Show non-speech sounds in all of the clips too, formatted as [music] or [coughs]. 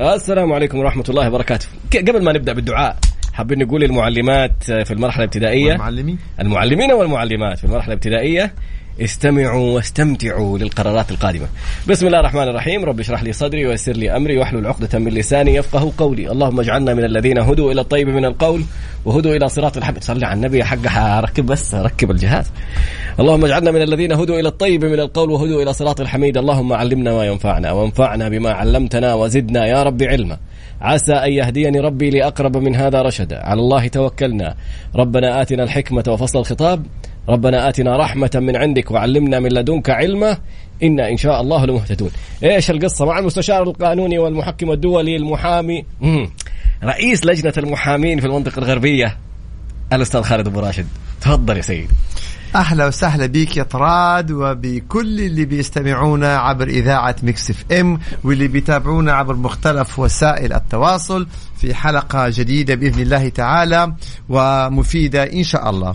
السلام عليكم ورحمة الله وبركاته. قبل ما نبدأ بالدعاء حابين نقول للمعلمات في المرحلة الابتدائية. المعلمين المعلمين والمعلمات في المرحلة الابتدائية استمعوا واستمتعوا للقرارات القادمة. بسم الله الرحمن الرحيم. رب اشرح لي صدري ويسر لي أمري واحلل عقدة من لساني يفقه قولي. اللهم اجعلنا من الذين هدوا إلى الطيب من القول وهدوا إلى صراط الحميد صلي على النبي حق ركب بس ركب الجهاز اللهم اجعلنا من الذين هدوا إلى الطيب من القول وهدوا إلى صراط الحميد. اللهم علمنا ما ينفعنا وانفعنا بما علمتنا وزدنا يا رب علما. عسى أن يهديني ربي لأقرب من هذا رشدا. على الله توكلنا. ربنا آتنا الحكمة وفصل الخطاب. ربنا آتنا رحمة من عندك وعلمنا من لدنك علما إنا إن شاء الله لمهتدون إيش القصة مع المستشار القانوني والمحكم الدولي المحامي مم. رئيس لجنة المحامين في المنطقة الغربية الأستاذ خالد أبو راشد تفضل يا سيدي أهلا وسهلا بك يا طراد وبكل اللي بيستمعونا عبر إذاعة ميكس إف إم واللي بيتابعونا عبر مختلف وسائل التواصل في حلقة جديدة بإذن الله تعالى ومفيدة إن شاء الله.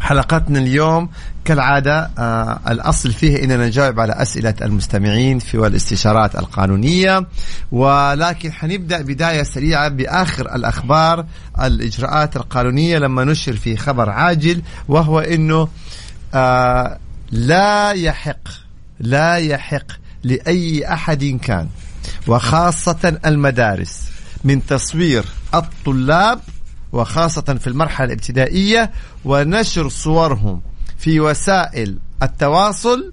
حلقتنا اليوم كالعادة آه الأصل فيه أننا نجاوب على أسئلة المستمعين في والاستشارات القانونية ولكن حنبدأ بداية سريعة بآخر الأخبار الإجراءات القانونية لما نشر في خبر عاجل وهو أنه آه لا يحق لا يحق لأي أحد كان وخاصة المدارس من تصوير الطلاب وخاصة في المرحلة الابتدائية ونشر صورهم في وسائل التواصل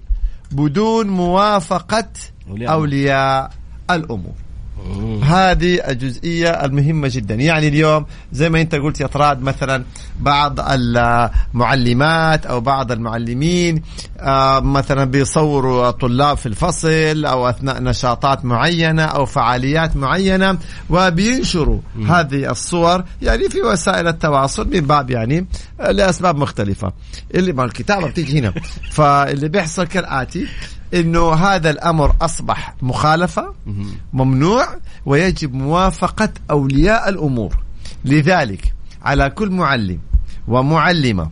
بدون موافقة أولياء الأمور. هذه الجزئية المهمة جدا. يعني اليوم زي ما انت قلت يا طراد مثلا بعض المعلمات أو بعض المعلمين آه، مثلا بيصوروا طلاب في الفصل أو أثناء نشاطات معينة أو فعاليات معينة وبينشروا هذه الصور يعني في وسائل التواصل من باب يعني لأسباب مختلفة. اللي ما الكتابة بتيجي هنا. فاللي بيحصل كالآتي إنه هذا الأمر أصبح مخالفة ممنوع ويجب موافقة أولياء الأمور. لذلك على كل معلم ومعلمة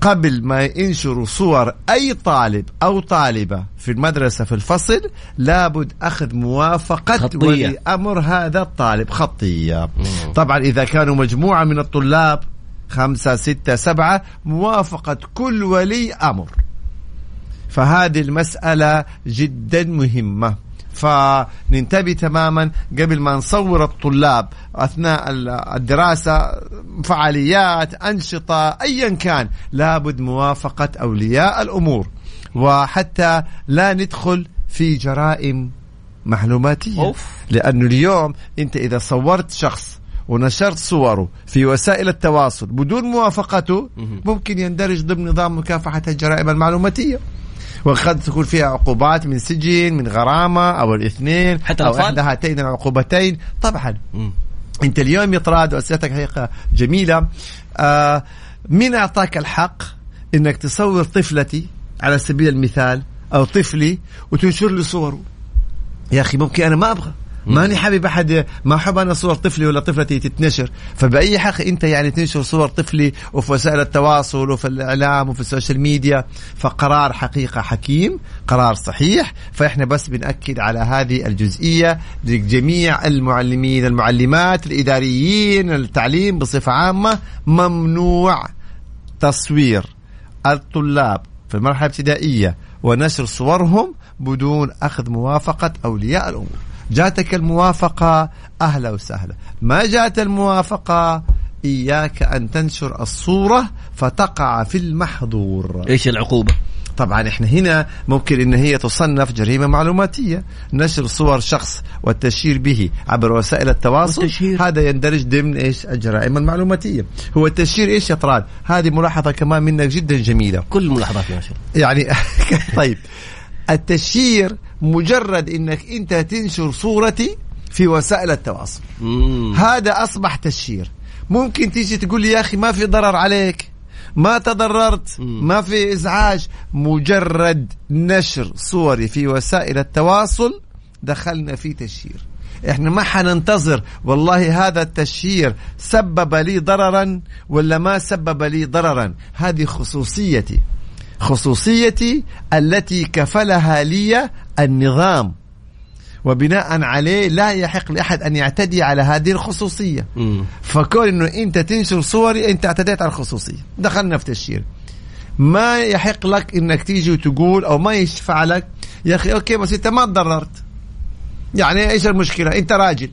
قبل ما ينشروا صور أي طالب أو طالبة في المدرسة في الفصل لابد أخذ موافقة خطية. ولي أمر هذا الطالب. خطية. طبعا إذا كانوا مجموعة من الطلاب خمسة ستة سبعة موافقة كل ولي أمر. فهذه المسألة جدا مهمة. فننتبه تماما قبل ما نصور الطلاب أثناء الدراسة فعاليات أنشطة ايا كان لابد موافقة أولياء الأمور. وحتى لا ندخل في جرائم معلوماتية. أوف. لأنه اليوم أنت إذا صورت شخص ونشرت صوره في وسائل التواصل بدون موافقته ممكن يندرج ضمن نظام مكافحة الجرائم المعلوماتية. وقد تكون فيها عقوبات من سجن من غرامة أو الاثنين حتى أو؟ احدى هاتين العقوبتين. طبعا. مم. أنت اليوم يطراد واسئلتك حقيقة جميلة. آه مين أعطاك الحق إنك تصور طفلتي على سبيل المثال أو طفلي وتنشر لي صوره. يا أخي ممكن أنا ما أبغى. ماني حابب أحد ما أحب أنا صور طفلي ولا طفلتي تتنشر. فبأي حق أنت يعني تنشر صور طفلي وفي وسائل التواصل وفي الإعلام وفي ال social media؟ فقرار حقيقة حكيم قرار صحيح. فإحنا بس بنأكد على هذه الجزئية لجميع المعلمين المعلمات الإداريين التعليم بصفة عامة. ممنوع تصوير الطلاب في المرحله الابتدائيه ونشر صورهم بدون أخذ موافقة أولياء الأمور. جاتك الموافقة أهلا وسهلا. ما جات الموافقة؟ إياك أن تنشر الصورة فتقع في المحظور. إيش العقوبة؟ طبعا إحنا هنا ممكن إن هي تصنف جريمة معلوماتية. نشر صور شخص والتشهير به عبر وسائل التواصل. والتشهير. هذا يندرج ضمن إيش؟ الجرائم المعلوماتية. هو التشهير إيش يا طراد هذه ملاحظة كمان منك جدا جميلة. كل ملاحظات يا يعني [laughs] طيب. التشهير مجرد إنك أنت تنشر صورتي في وسائل التواصل. مم. هذا أصبح تشهير. ممكن تيجي تقول لي يا أخي ما في ضرر عليك ما تضررت مم. ما في إزعاج. مجرد نشر صوري في وسائل التواصل دخلنا في تشهير. إحنا ما حننتظر. والله هذا التشهير سبب لي ضررا ولا ما سبب لي ضررا؟ هذه خصوصيتي. خصوصيتي التي كفلها لي النظام. وبناء عليه لا يحق لأحد أن يعتدي على هذه الخصوصية. مم. فكون إنه أنت تنشر صوري أنت اعتديت على الخصوصية. دخلنا في تشهير ما يحق لك إنك تيجي وتقول أو ما يشفع لك يا أخي أوكي بس أنت ما تضررت. يعني إيش المشكلة؟ أنت راجل.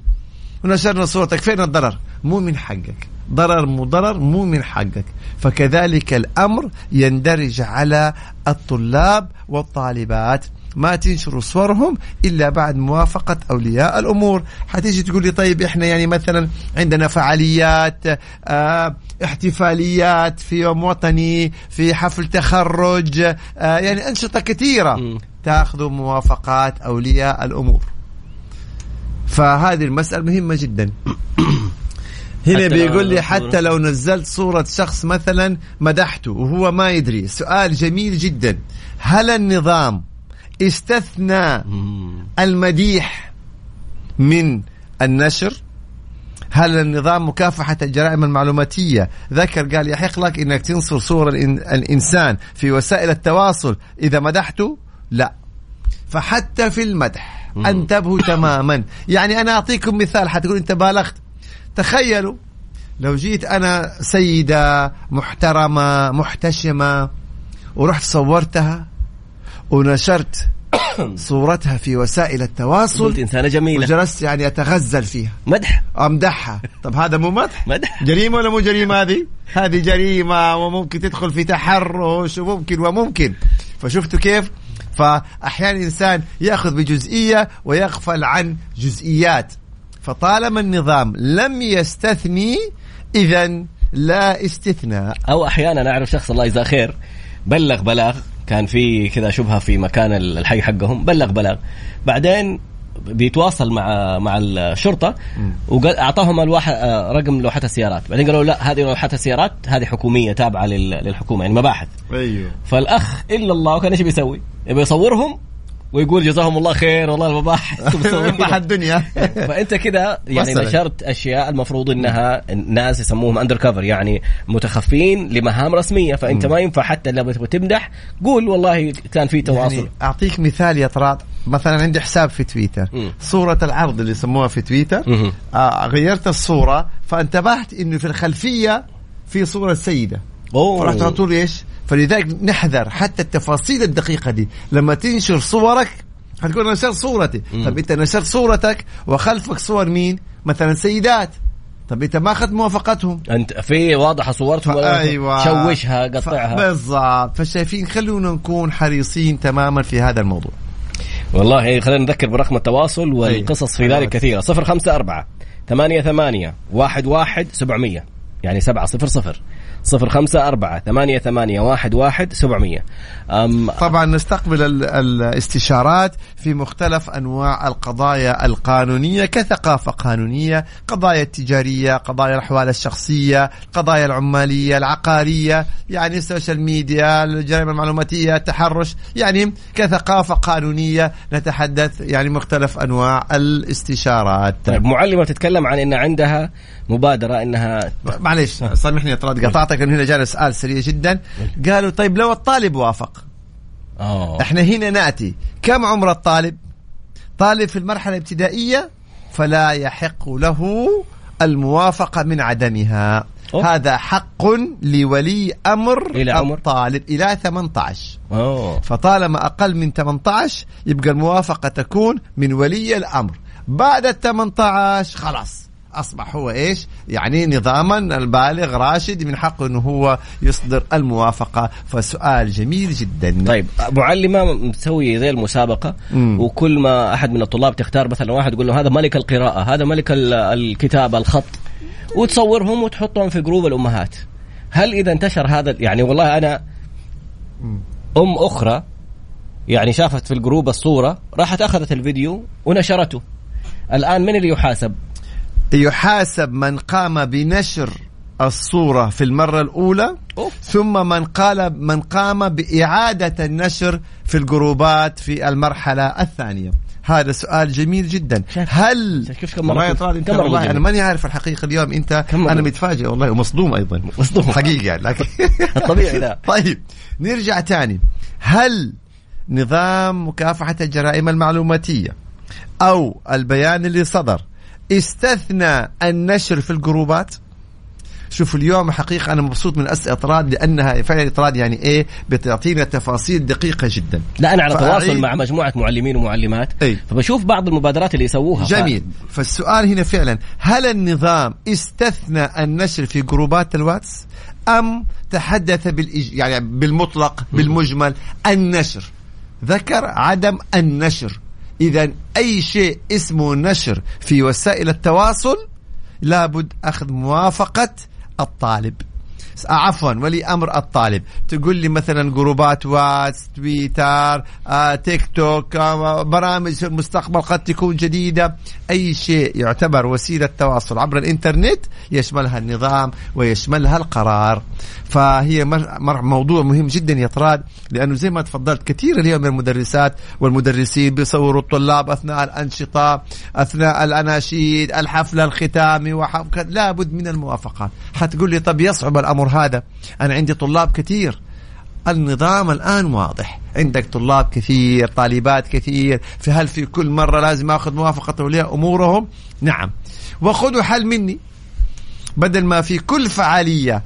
ونشرنا صورتك. فين الضرر؟ مو من حقك. ضرر مو ضرر مو من حقك. فكذلك الأمر يندرج على الطلاب والطالبات. ما تنشروا صورهم إلا بعد موافقة أولياء الأمور. حتيجي تقول لي طيب إحنا يعني مثلا عندنا فعاليات آه احتفاليات في يوم وطني في حفل تخرج آه يعني أنشطة كثيرة. تاخذوا موافقات أولياء الأمور. فهذه المسألة مهمة جدا. [coughs] هنا بيقول لي حتى لو نزلت صورة شخص مثلا مدحته وهو ما يدري. سؤال جميل جدا. هل النظام استثنى. المديح من النشر؟ هل النظام مكافحة الجرائم المعلوماتية؟ ذكر قال يحق لك إنك تنصر صورة الإن- الإنسان في وسائل التواصل إذا مدحته؟ لا. فحتى في المدح. أنتبهوا تماما. يعني أنا أعطيكم مثال. حتقول أنت بالغت. تخيلوا لو جيت أنا سيدة محترمة محتشمة ورحت صورتها ونشرت [coughs] صورتها في وسائل التواصل قلت إنسانة جميلة. وجلست يعني أتغزل فيها. مدح. أمدحها. طب هذا مو مدح؟ مدح. جريمة ولا مو جريمة هذه؟ هذه جريمة وممكن تدخل في تحرش وممكن وممكن. فشفتوا كيف؟ فأحيانا الانسان يأخذ بجزئية ويغفل عن جزئيات. فطالما النظام لم يستثني اذا لا استثناء. أو أحيانا أعرف شخص الله يجزاه خير بلغ بلاغ كان في كذا شبهة في مكان الحي حقهم بلغ بلاغ. بعدين بيتواصل مع مع الشرطة وقال أعطاهم الواحد آه، رقم لوحات السيارات. بعدين قالوا لا هذه لوحات السيارات هذه حكومية تابعة لل- للحكومة يعني مباحث. أيوه. فالأخ إلا الله كان إيش بيسوي؟ يبي يصورهم ويقول جزاهم الله خير والله المباحث مباح [laughs] الدنيا. [laughs] فأنت كده يعني. نشرت أشياء المفروض إنها الناس يسموهم اندر كفر يعني متخفين لمهام رسمية فأنت ما ينفع حتى تبغى تمدح قول والله كان في تواصل. يعني أعطيك مثال يا طراد. مثلا عندي حساب في تويتر. صورة العرض اللي يسموها في تويتر. آه غيرت الصورة فانتبهت إنه في الخلفية في صورة سيدة. أوه. فرحت على طول إيش؟ فلذلك نحذر حتى التفاصيل الدقيقة دي. لما تنشر صورك حتقول أنا نشرت صورتي. مم. طب أنت نشرت صورتك وخلفك صور مين؟ مثلا سيدات. طب أنت ما أخذت موافقتهم؟ أنت في واضحة صورتهم أيوه شوشها قطعها ف- بالضبط. فشايفين خلونا نكون حريصين تماما في هذا الموضوع. والله خلينا نذكر برقم التواصل والقصص في. ذلك ثمانية ثمانية واحد واحد سبعمية. يعني سبعة صفر خمسة أربعة ثمانية ثمانية واحد واحد سبعمية أم طبعا نستقبل ال- الاستشارات في مختلف أنواع القضايا القانونية كثقافة قانونية، قضايا التجارية، قضايا الأحوال الشخصية، قضايا العمالية، العقارية، يعني السوشيال ميديا، الجرائم المعلوماتية، التحرش، يعني كثقافة قانونية نتحدث يعني مختلف أنواع الاستشارات. طيب معلمة تتكلم عن أن عندها مبادرة أنها معليش سامحني يا طراد قطعتك لأنه هنا جانا سؤال سريع جدا قالوا طيب لو الطالب وافق أوه. إحنا هنا نأتي كم عمر الطالب طالب في المرحلة الابتدائية فلا يحق له الموافقة من عدمها أوه. هذا حق لولي أمر إلى عمر؟ الطالب إلى 18 أوه. فطالما أقل من 18 يبقى الموافقة تكون من ولي الأمر بعد ال 18 خلاص أصبح هو إيش؟ يعني نظاما البالغ راشد من حقه إنه هو يصدر الموافقة. فسؤال جميل جدا. طيب معلمة مسوي زي المسابقة؟ مم. وكل ما أحد من الطلاب تختار مثلا واحد يقول له هذا ملك القراءة هذا ملك ال- الكتابة الخط. وتصورهم وتحطهم في جروب الأمهات. هل إذا انتشر هذا؟ يعني والله أنا أم أخرى يعني شافت في الجروب الصورة راحت أخذت الفيديو ونشرته. الآن من اللي يحاسب؟ يحاسب من قام بنشر الصورة في المرة الأولى أوف. ثم من قال من قام بإعادة النشر في الجروبات في المرحلة الثانية هذا سؤال جميل جدا هل كيف كم والله يا قلت؟ طارق انت والله؟ أنا ماني عارف الحقيقة اليوم انت أنا؟ متفاجئ والله ومصدوم أيضا مصدوم. حقيقي يعني لكن [laughs] الطبيعي ذا. [laughs] طيب نرجع تاني هل نظام مكافحة الجرائم المعلوماتية أو البيان اللي صدر استثنى النشر في الجروبات. شوف اليوم حقيقة أنا مبسوط من أسئلة إطراد لأنها فعلا إطراد يعني إيه؟ بتعطينا تفاصيل دقيقة جدا. لا أنا على تواصل مع مجموعة معلمين ومعلمات. أي. فبشوف بعض المبادرات اللي يسووها. جميل. فالسؤال هنا فعلا هل النظام استثنى النشر في جروبات الواتس؟ أم تحدث بالإج... يعني بالمطلق بالمجمل النشر؟ ذكر عدم النشر. إذا أي شيء اسمه نشر في وسائل التواصل لابد أخذ موافقة الطالب. عفوا ولي أمر الطالب. تقول لي مثلا جروبات واتس تويتر آه، تيك توك آه، برامج في المستقبل قد تكون جديدة أي شيء يعتبر وسيلة تواصل عبر الإنترنت يشملها النظام ويشملها القرار. فهي موضوع مهم جدا يا طراد لأنه زي ما تفضلت كثير اليوم المدرسات والمدرسين بيصوروا الطلاب أثناء الأنشطة أثناء الأناشيد الحفل الختامي وحف... لابد من الموافقات. حتقول لي طب يصعب الأمر هذا. أنا عندي طلاب كثير. النظام الآن واضح. عندك طلاب كثير طالبات كثير. فهل في كل مرة لازم آخذ موافقة أولياء أمورهم؟ نعم. وخذوا حل مني. بدل ما في كل فعالية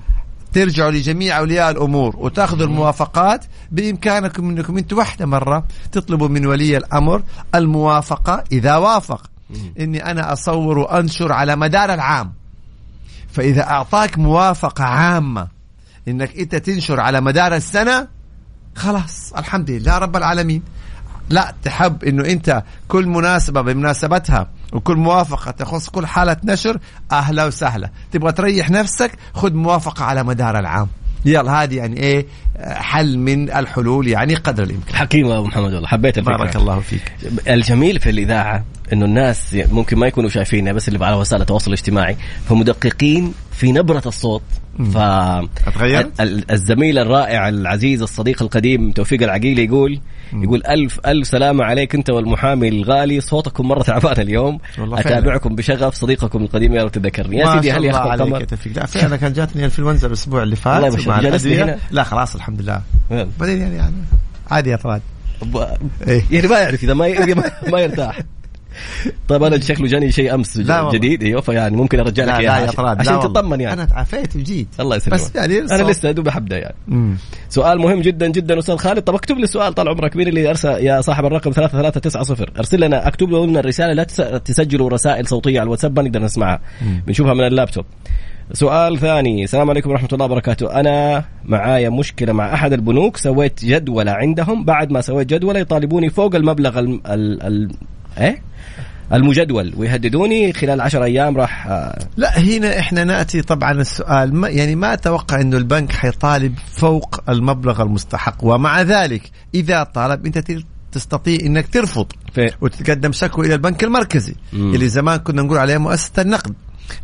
ترجعوا لجميع أولياء الأمور وتاخذوا الموافقات بامكانكم انكم أنتم واحدة مرة تطلبوا من ولي الأمر الموافقة إذا وافق. إني أنا أصور وأنشر على مدار العام. فإذا أعطاك موافقة عامة إنك أنت تنشر على مدار السنة خلاص الحمد لله رب العالمين. لا تحب إنه أنت كل مناسبة بمناسبتها وكل موافقة تخص كل حالة نشر أهلا وسهلا. تبغى تريح نفسك خذ موافقة على مدار العام. يلا هذه يعني إيه حل من الحلول يعني قدر الإمكان. حكيم ابو محمد والله حبيت الفكرة. بارك الله فيك. الجميل في الإذاعة إنه الناس ممكن ما يكونوا شايفينها بس اللي على وسائل التواصل الاجتماعي فمدققين في نبرة الصوت. ف الزميل الرائع العزيز الصديق القديم توفيق العقيلي يقول يقول ألف ألف سلامة عليك أنت والمحامي الغالي صوتكم مرة تعبان اليوم والله. أتابعكم بشغف صديقكم القديم يا رب تتذكرني يا سيدي هل يخطب توفيق لا فعلا كان جاتني الإنفلونزا الأسبوع اللي فات. مع الأدوية. لا خلاص الحمد لله؟ بعدين يعني, يعني عادي يا طراد إيه. يعني ما يعرف إذا ما- ما يرتاح [laughs] طيب أنا شكله جاني شيء أمس. جديد. أيوه فيعني ممكن أرجع لك اياها يا عشان-. تطمن يعني. أنا تعافيت وجيت. الله يسلمك. بس يعني أنا. لسه دوب حبدا يعني. مم. سؤال مهم جدا جدا. أستاذ خالد طب اكتب لي السؤال طال عمرك. مين اللي أرسل يا صاحب الرقم 3390 أرسل لنا أكتب له من الرسالة لا تس- تسجلوا رسائل صوتية على الواتساب ما نقدر نسمعها. بنشوفها من اللابتوب. سؤال ثاني. السلام عليكم ورحمة الله وبركاته. أنا معايا مشكلة مع أحد البنوك. سويت جدولة عندهم. بعد ما سويت جدولة يطالبوني فوق المبلغ الم... ال... ال... إيه؟ المجدول. ويهددوني خلال 10 أيام راح آه، لا هنا إحنا نأتي طبعا السؤال ما يعني ما أتوقع إنه البنك حيطالب فوق المبلغ المستحق. ومع ذلك إذا طالب أنت تستطيع إنك ترفض وتتقدم شكوى إلى البنك المركزي مم. اللي زمان كنا نقول عليه مؤسسة النقد.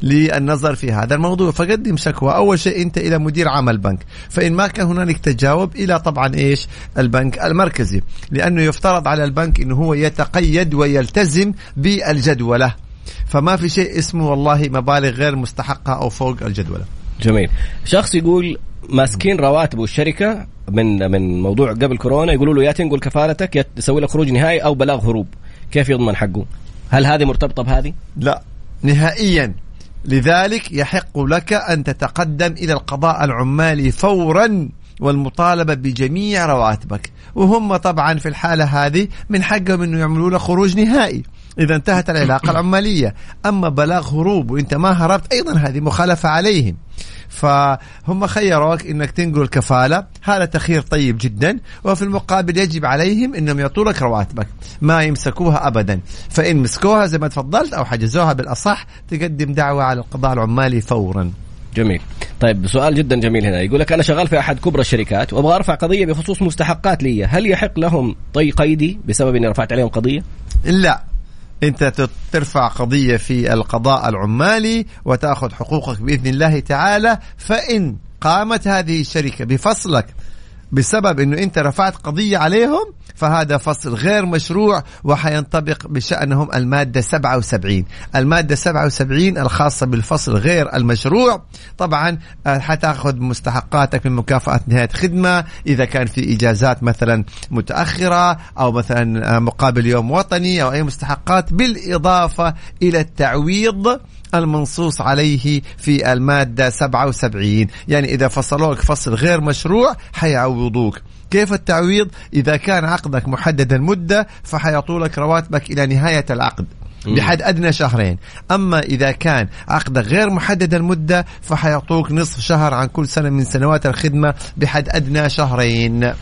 للنظر في هذا الموضوع. فقدم شكوى. أول شيء أنت إلى مدير عام البنك. فإن ما كان هنالك تجاوب إلى طبعا إيش؟ البنك المركزي. لأنه يفترض على البنك إنه هو يتقيد ويلتزم بالجدولة. فما في شيء اسمه والله مبالغ غير مستحقة أو فوق الجدولة. جميل. شخص يقول ماسكين رواتبه الشركة من من موضوع قبل كورونا. يقولوا له يا تنقل كفالتك يا تسوي لك خروج نهائي أو بلاغ هروب. كيف يضمن حقه؟ هل هذه مرتبطة بهذه؟ لا. نهائيا. لذلك يحق لك أن تتقدم إلى القضاء العمالي فورا والمطالبة بجميع رواتبك. وهم طبعا في الحالة هذه من حقهم إنه يعملوا لك خروج نهائي. إذا انتهت العلاقة العمالية. أما بلاغ هروب وإنت ما هربت أيضا هذه مخالفة عليهم. فهم خيروك إنك تنقل الكفاله هذا تخير طيب جدا. وفي المقابل يجب عليهم إنهم يعطوا لك رواتبك. ما يمسكوها ابدا. فإن مسكوها زي ما تفضلت أو حجزوها بالأصح تقدم دعوة على القضاء العمالي فورا. جميل. طيب سؤال جدا جميل هنا. يقول لك أنا شغال في أحد كبرى الشركات وأبغى أرفع قضية بخصوص مستحقات لي. هل يحق لهم طي قيدي بسبب إني رفعت عليهم قضية؟ لا. انت ترفع قضية في القضاء العمالي وتأخذ حقوقك بإذن الله تعالى فإن قامت هذه الشركة بفصلك بسبب إنه أنت رفعت قضية عليهم فهذا فصل غير مشروع وحينطبق بشأنهم المادة 77 المادة 77 الخاصة بالفصل غير المشروع. طبعا آه، حتأخذ مستحقاتك من مكافأة نهاية خدمة إذا كان في إجازات مثلا متأخرة أو مثلا آه، مقابل يوم وطني أو أي مستحقات بالإضافة إلى التعويض المنصوص عليه في المادة 77 يعني إذا فصلوك فصل غير مشروع حيعوضوك. كيف التعويض؟ إذا كان عقدك محدد المدة فحيعطوا لك رواتبك إلى نهاية العقد بحد أدنى شهرين. أما إذا كان عقدك غير محدد المده فحيعطوك نصف شهر عن كل سنة من سنوات الخدمة بحد أدنى شهرين.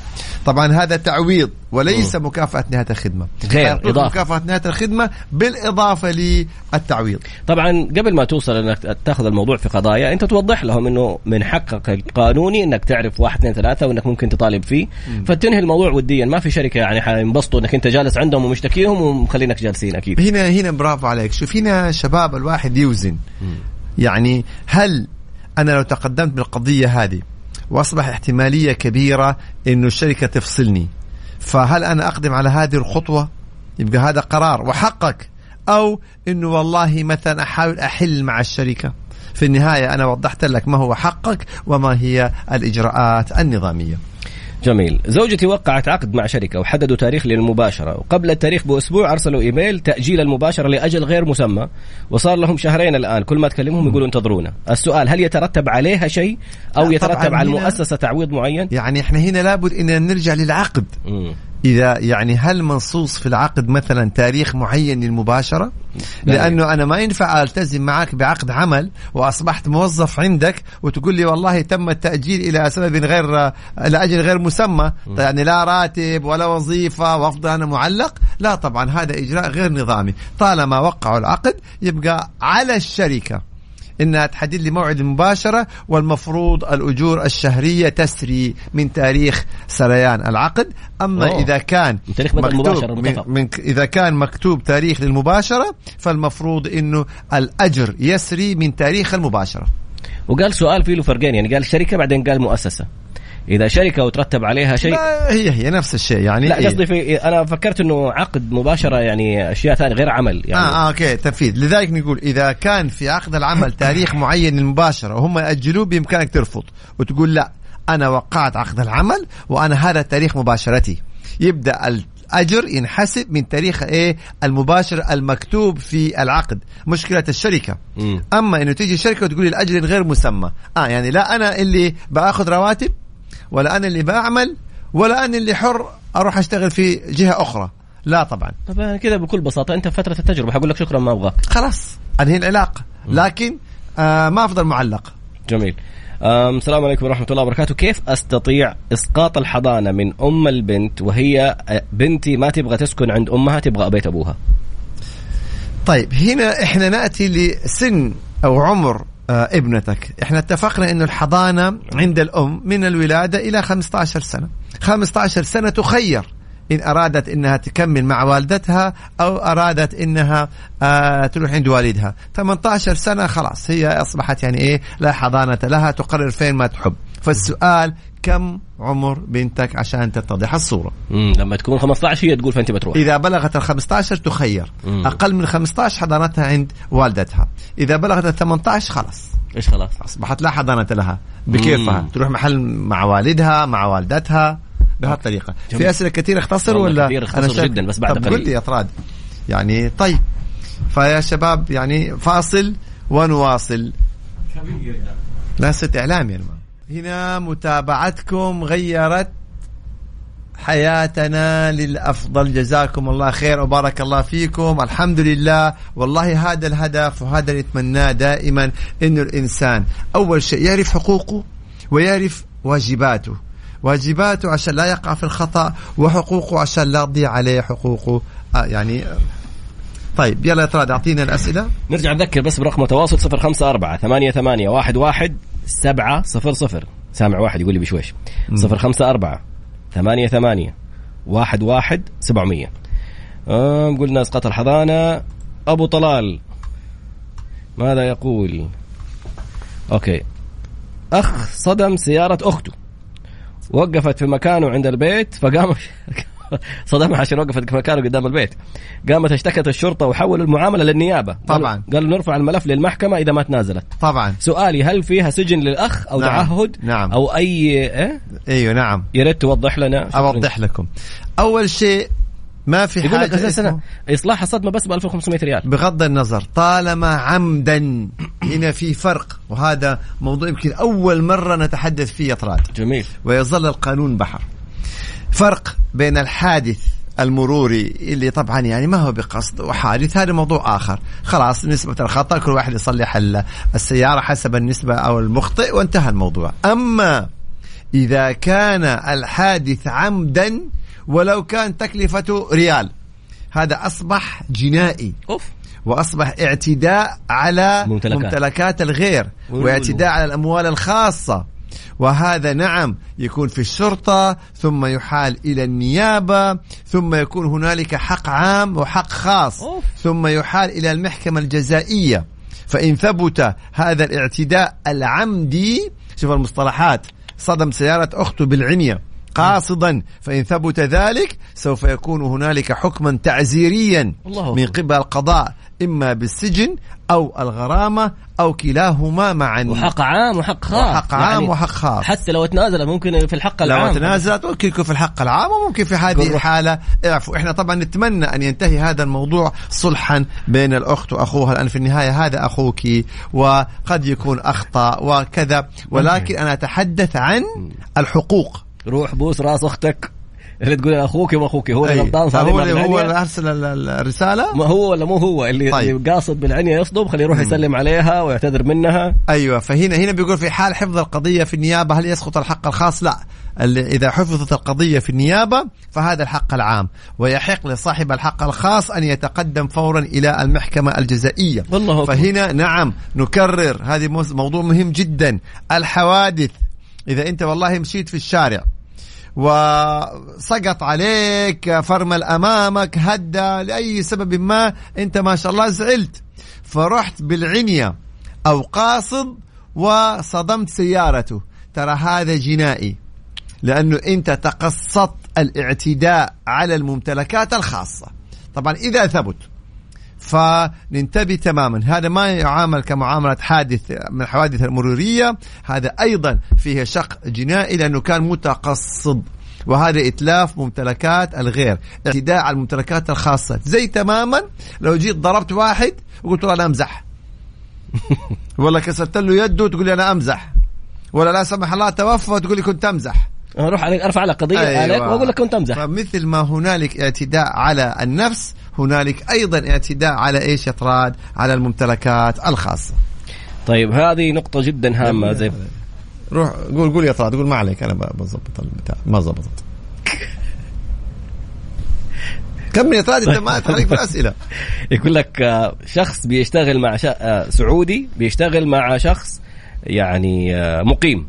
طبعا هذا تعويض. وليس مم. مكافأة نهاية الخدمة. غير إضافة. مكافأة نهاية الخدمة بالإضافة للتعويض. طبعا قبل ما توصل إنك تأخذ الموضوع في قضايا أنت توضح لهم إنه من حقك القانوني إنك تعرف واحد اثنين ثلاثة وإنك ممكن تطالب فيه. مم. فتنهي الموضوع وديا. ما في شركة يعني حينبسطوا إنك أنت جالس عندهم ومشتكيهم ومخلينك جالسين أكيد. هنا هنا برافو عليك. شوف هنا شباب الواحد يوزن. مم. يعني هل أنا لو تقدمت بالقضية هذه واصبح احتمالية كبيرة إنه الشركة تفصلني؟ فهل أنا أقدم على هذه الخطوة؟ يبقى هذا قرار وحقك. أو إنه والله مثلا أحاول أحل مع الشركة. في النهاية أنا وضحت لك ما هو حقك وما هي الإجراءات النظامية. جميل. زوجتي وقعت عقد مع شركة وحددوا تاريخ للمباشرة. وقبل التاريخ بأسبوع أرسلوا إيميل تأجيل المباشرة لأجل غير مسمى وصار لهم شهرين الآن. كل ما تكلمهم يقولوا انتظرونا. السؤال هل يترتب عليها شيء أو يترتب على المؤسسة تعويض معين؟ يعني إحنا هنا لابد أن نرجع للعقد. إذا يعني هل منصوص في العقد مثلا تاريخ معين للمباشرة؟ لأنه أنا ما ينفع ألتزم معك بعقد عمل وأصبحت موظف عندك وتقول لي والله تم التأجيل إلى سبب غير لأجل غير مسمى. يعني لا راتب ولا وظيفة وأفضل أنا معلق. لا طبعا هذا إجراء غير نظامي. طالما وقعوا العقد يبقى على الشركة. إنها تحدد لي موعد المباشرة والمفروض الأجور الشهرية تسري من تاريخ سريان العقد. أما أوه. إذا كان من تاريخ بدء المباشرة من, من إذا كان مكتوب تاريخ للمباشرة فالمفروض إنه الأجر يسري من تاريخ المباشرة. وقال سؤال فيه له فرقين يعني قال شركة بعدين قال مؤسسة. إذا شركة وترتب عليها شيء هي هي نفس الشيء يعني لا قصدي في أنا فكرت إنه عقد مباشرة يعني أشياء ثانية غير عمل يعني. آه, آه أوكي تنفيذ. لذلك نقول إذا كان في عقد العمل [laughs] تاريخ معين للمباشره وهم يأجلوه بإمكانك ترفض وتقول لا أنا وقعت عقد العمل وأنا هذا تاريخ مباشرتي. يبدأ الأجر ينحسب من تاريخ إيه؟ المباشر المكتوب في العقد مشكلة الشركة. م. أما إنه تيجي الشركة وتقول الأجر غير مسمى. آه يعني لا أنا اللي بآخذ رواتب ولا أنا اللي بعمل ولا أنا اللي حر أروح أشتغل في جهة أخرى. لا طبعا. طبعا كذا بكل بساطة. أنت فترة التجربة. حقول لك شكرا ما أبغاك. خلاص انهي العلاقة. لكن آه ما أفضل معلق. جميل. السلام عليكم ورحمة الله وبركاته. كيف أستطيع إسقاط الحضانة من أم البنت وهي آه، بنتي ما تبغى تسكن عند أمها تبغى بيت أبوها؟ طيب هنا إحنا نأتي لسن أو عمر ابنتك. إحنا اتفقنا إنه الحضانة عند الأم من الولادة إلى 15 سنة. 15 سنة تخير إن أرادت إنها تكمل مع والدتها أو أرادت إنها آه تروح عند والدها. 18 سنة خلاص هي أصبحت يعني إيه لا حضانة لها تقرر فين ما تحب. فالسؤال كم عمر بنتك عشان تتضح الصورة؟ مم. لما تكون 15 هي تقول فأنت بتروح. إذا بلغت ال 15 تخير. مم. أقل من 15 حضانتها عند والدتها. إذا بلغت ال 18 خلاص. إيش خلاص؟ أصبحت لا حضانة لها. بكيفها؟ مم. تروح محل مع والدها مع والدتها بهالطريقه في أسئلة كثير اختصر ولا؟ كثير اختصر جدا بس بعد قليل. قل لي يا طراد. يعني طيب. فيا شباب يعني فاصل ونواصل. لا ست اعلام يا يعني هنا متابعتكم غيرت حياتنا للأفضل. جزاكم الله خير وبارك الله فيكم. الحمد لله. والله هذا الهدف وهذا اللي نتمناه دائما إنه الإنسان أول شيء يعرف حقوقه ويعرف واجباته. واجباته عشان لا يقع في الخطأ وحقوقه عشان لا تضيع عليه حقوقه. آه يعني طيب يلا يا أعطينا الأسئلة. نرجع نذكر بس برقم التواصل 054 ثمانية ثمانية واحد واحد سبعة صفر صفر. سامع واحد يقول لي بشويش. صفر خمسة أربعة. ثمانية ثمانية. واحد واحد سبعمية. آه قلنا اسقاط الحضانة أبو طلال. ماذا يقول؟ أوكي. أخ صدم سيارة أخته. وقفت في مكانه عند البيت فقام [laughs] [laughs] صدمها عشان وقفت في مكانه قدام البيت. قامت اشتكت الشرطة وحولوا المعاملة للنيابة. طبعا. قالوا نرفع الملف للمحكمة إذا ما تنازلت. طبعا. سؤالي هل فيها سجن للأخ أو نعم. تعهد؟ نعم. أو أي إيه؟ إيوه نعم. يا ريت توضح لنا. أوضح لكم. أول شيء ما في يقول لك أساسا إصلاح الصدمة بس ب 1500 ريال. بغض النظر طالما عمدا هنا في فرق وهذا موضوع يمكن أول مرة نتحدث فيه يا طراد. جميل. ويظل القانون بحر. فرق بين الحادث المروري اللي طبعا يعني ما هو بقصد وحادث هذا موضوع آخر. خلاص نسبة الخطأ كل واحد يصلح ال- السيارة حسب النسبة أو المخطئ وانتهى الموضوع. أما إذا كان الحادث عمدا ولو كان تكلفته ريال هذا أصبح جنائي. أوف. وأصبح اعتداء على ممتلكات. ممتلكات الغير. واعتداء على الأموال الخاصة. وهذا نعم يكون في الشرطة ثم يحال إلى النيابة ثم يكون هنالك حق عام وحق خاص أوف. ثم يحال إلى المحكمة الجزائية فإن ثبت هذا الاعتداء العمدي شوف المصطلحات صدم سيارة اخته بالعنيه قاصدا فإن ثبت ذلك سوف يكون هنالك حكما تعزيريا الله من. قبل القضاء إما بالسجن أو الغرامة أو كلاهما معا. وحق عام وحق خاص. وحق عام وحق خاص. حتى لو تنازل ممكن في الحق لو العام تنازلت ممكن يكون في الحق العام وممكن في هذه. الحالة. اعفوا إحنا طبعا نتمنى أن ينتهي هذا الموضوع صلحا بين الأخت وأخوها لأن في النهاية هذا أخوك وقد يكون أخطأ وكذا. ولكن أنا أتحدث عن الحقوق. روح بوس راس أختك. اللي تقول أخوك واخوك هو اللي. غلطان فهو صار اللي هو اللي أرسل ال- ال- الرسالة؟ ما هو ولا مو هو؟ اللي, طيب. اللي قاصد بالعنية يصدم. خليه يروح يسلم عليها ويعتذر منها. أيوه فهنا هنا بيقول في حال حفظ القضية في النيابة هل يسقط الحق الخاص؟ لا. اللي إذا حفظت القضية في النيابة فهذا الحق العام. ويحق لصاحب الحق الخاص أن يتقدم فورا إلى المحكمة الجزائية. والله أكبر. فهنا نعم نكرر. هذه موضوع مهم جدا. الحوادث. إذا أنت والله مشيت في الشارع وسقط عليك فرمل أمامك هدى لأي سبب ما أنت ما شاء الله زعلت. فرحت بالعنية أو قاصد وصدمت سيارته. ترى هذا جنائي لأنه أنت تقصدت الاعتداء على الممتلكات الخاصة. طبعا إذا ثبت فننتبه تماما. هذا ما يعامل كمعاملة حادث من الحوادث المرورية. هذا أيضا فيه شق جنائي لأنه كان متقصد. وهذا إتلاف ممتلكات الغير اعتداء على الممتلكات الخاصة. زي تماما لو جيت ضربت واحد وقلت له أنا أمزح. [laughs] ولا كسرت له يده وتقول لي أنا أمزح. ولا لا سمح الله توفى وتقول لي كنت أمزح. أروح عليك أرفع لك قضية أيوة. عليك وأقول لك كنت أمزح. فمثل ما هنالك اعتداء على النفس هنالك أيضا اعتداء على إيش يا طراد على الممتلكات الخاصة. طيب هذه نقطة جدا هامة زي روح قول قول يا طراد قول ما عليك أنا بظبط البتاع ما ظبطت. كمل يا طراد أنت ما [laughs] تخليك في الاسئله يقول لك آه، شخص بيشتغل مع ش... آه، سعودي بيشتغل مع شخص يعني آه، مقيم.